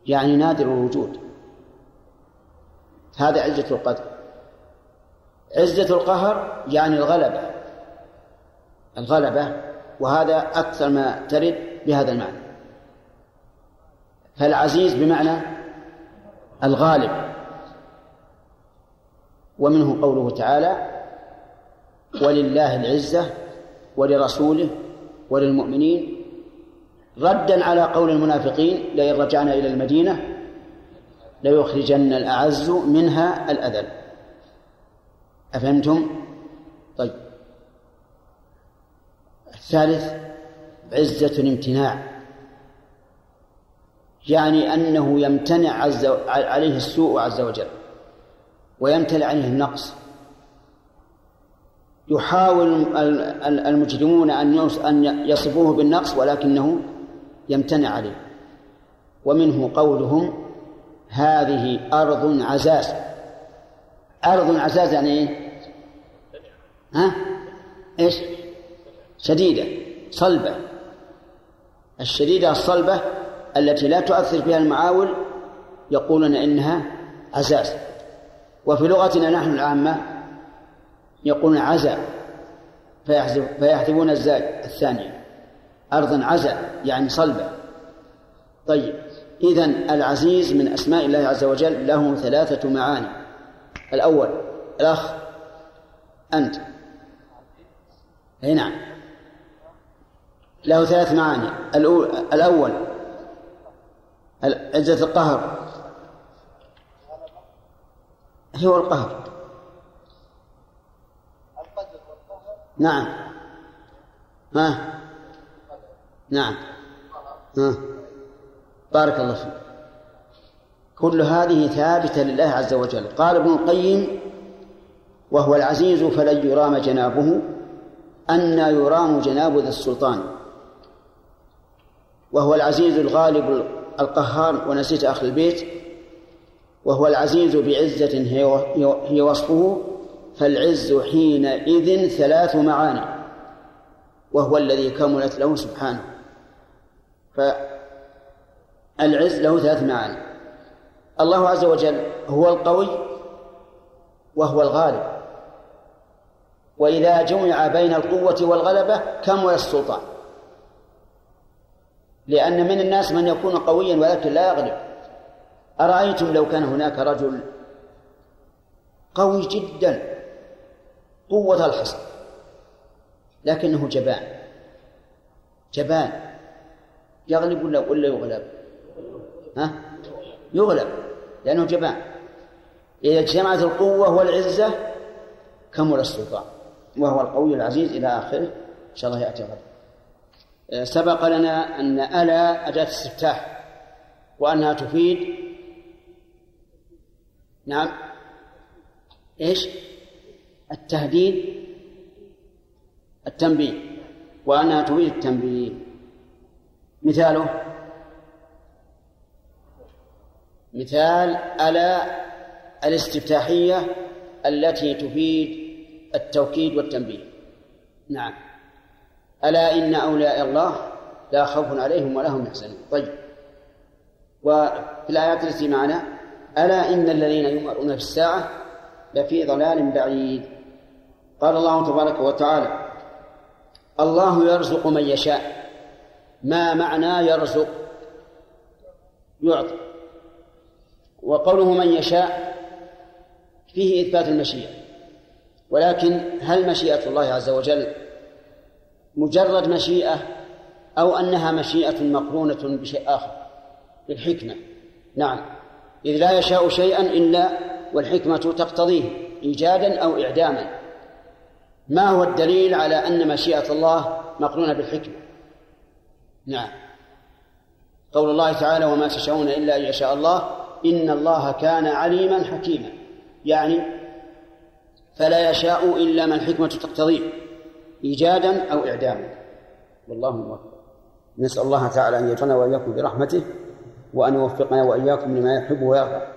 يعني نادر الوجود. هذا عزة القدر. عزة القهر يعني الغلبة. الغلبة وهذا أكثر ما ترد بهذا المعنى. فالعزيز بمعنى الغالب. ومنه قوله تعالى ولله العزة ولرسوله وللمؤمنين ردا على قول المنافقين لئن رجعنا إلى المدينة ليخرجن الأعز منها الأذل. أفهمتم؟ طيب. الثالث عزة الامتناع. يعني أنه يمتنع عز عليه السوء عز وجل ويمتلئ عليه النقص. يحاول المجرمون أن يصفوه بالنقص ولكنه يمتنع عليه ومنه قولهم هذه أرض عزاز أرض عزاز يعني إيه؟ ها؟ إيش؟ شديدة صلبة الشديدة الصلبة التي لا تؤثر فيها المعاول يقولون إنها عزاز وفي لغتنا نحن العامة يقولون عزا فيحذفون الزاي الثانية أرضا عزا يعني صلبة. طيب إذا العزيز من أسماء الله عز وجل له ثلاثة معاني. الأول الأخ أنت. أي نعم. له ثلاث معاني. الأول عزة القهر. هو القهر نعم. ها نعم. ها. بارك الله فيك. كل هذه ثابتة لله عز وجل. قال ابن القيم وهو العزيز فلن يرام جنابه أن يرام جناب ذي السلطان. وهو العزيز الغالب القهار ونسيت أخ البيت. وهو العزيز بعزة هي وصفه فالعز حينئذ ثلاث معاني. وهو الذي كملت له سبحانه. فالعز له ثلاث معاني. الله عز وجل هو القوي وهو الغالب. وإذا جمع بين القوة والغلبة كمل السلطان. لأن من الناس من يكون قويا ولكن لا يغلب. أرأيتم لو كان هناك رجل قوي جدا قوة الحصن لكنه جبان. جبان. يغلب ولا ولا يغلب؟ ها؟ يغلب. لأنه جبان إذا اجتمعت القوة والعزة كمل السلطان. وهو القوي العزيز إلى آخره. إن شاء الله يأتي غدا آه، سبق لنا أن ألا أداة استفتاح وأنها تفيد. نعم. إيش؟ التهديد التنبيه. وأنها تفيد التنبيه. مثاله؟ مثال ألا الاستفتاحية التي تفيد التوكيد والتنبيه. نعم. ألا إن أولياء الله لا خوف عليهم ولا هم يحزنون. طيب. وفي الآيات التي معنا ألا إن الذين يمرون في الساعة لفي ضلال بعيد. قال الله تبارك وتعالى الله يرزق من يشاء. ما معنى يرزق؟ يعطي وقوله من يشاء فيه إثبات المشيئة. ولكن هل مشيئة الله عز وجل مجرد مشيئة أو أنها مشيئة مقرونة بشيء آخر؟ بالحكمة. نعم. إذ لا يشاء شيئا إلا والحكمة تقتضيه إيجادا أو إعداما. ما هو الدليل على أن مشيئة الله مقرونة بالحكمة؟ نعم. قول الله تعالى وما تشاءون إلا أن يشاء الله إن الله كان عليما حكيما. يعني فلا يشاء إلا ما الحكمة تقتضيه إيجادا أو إعداما. والله موفق. نسأل الله تعالى أن يجعلنا وإياكم برحمته وأن يوفقنا وإياكم لما يحب ويرضى.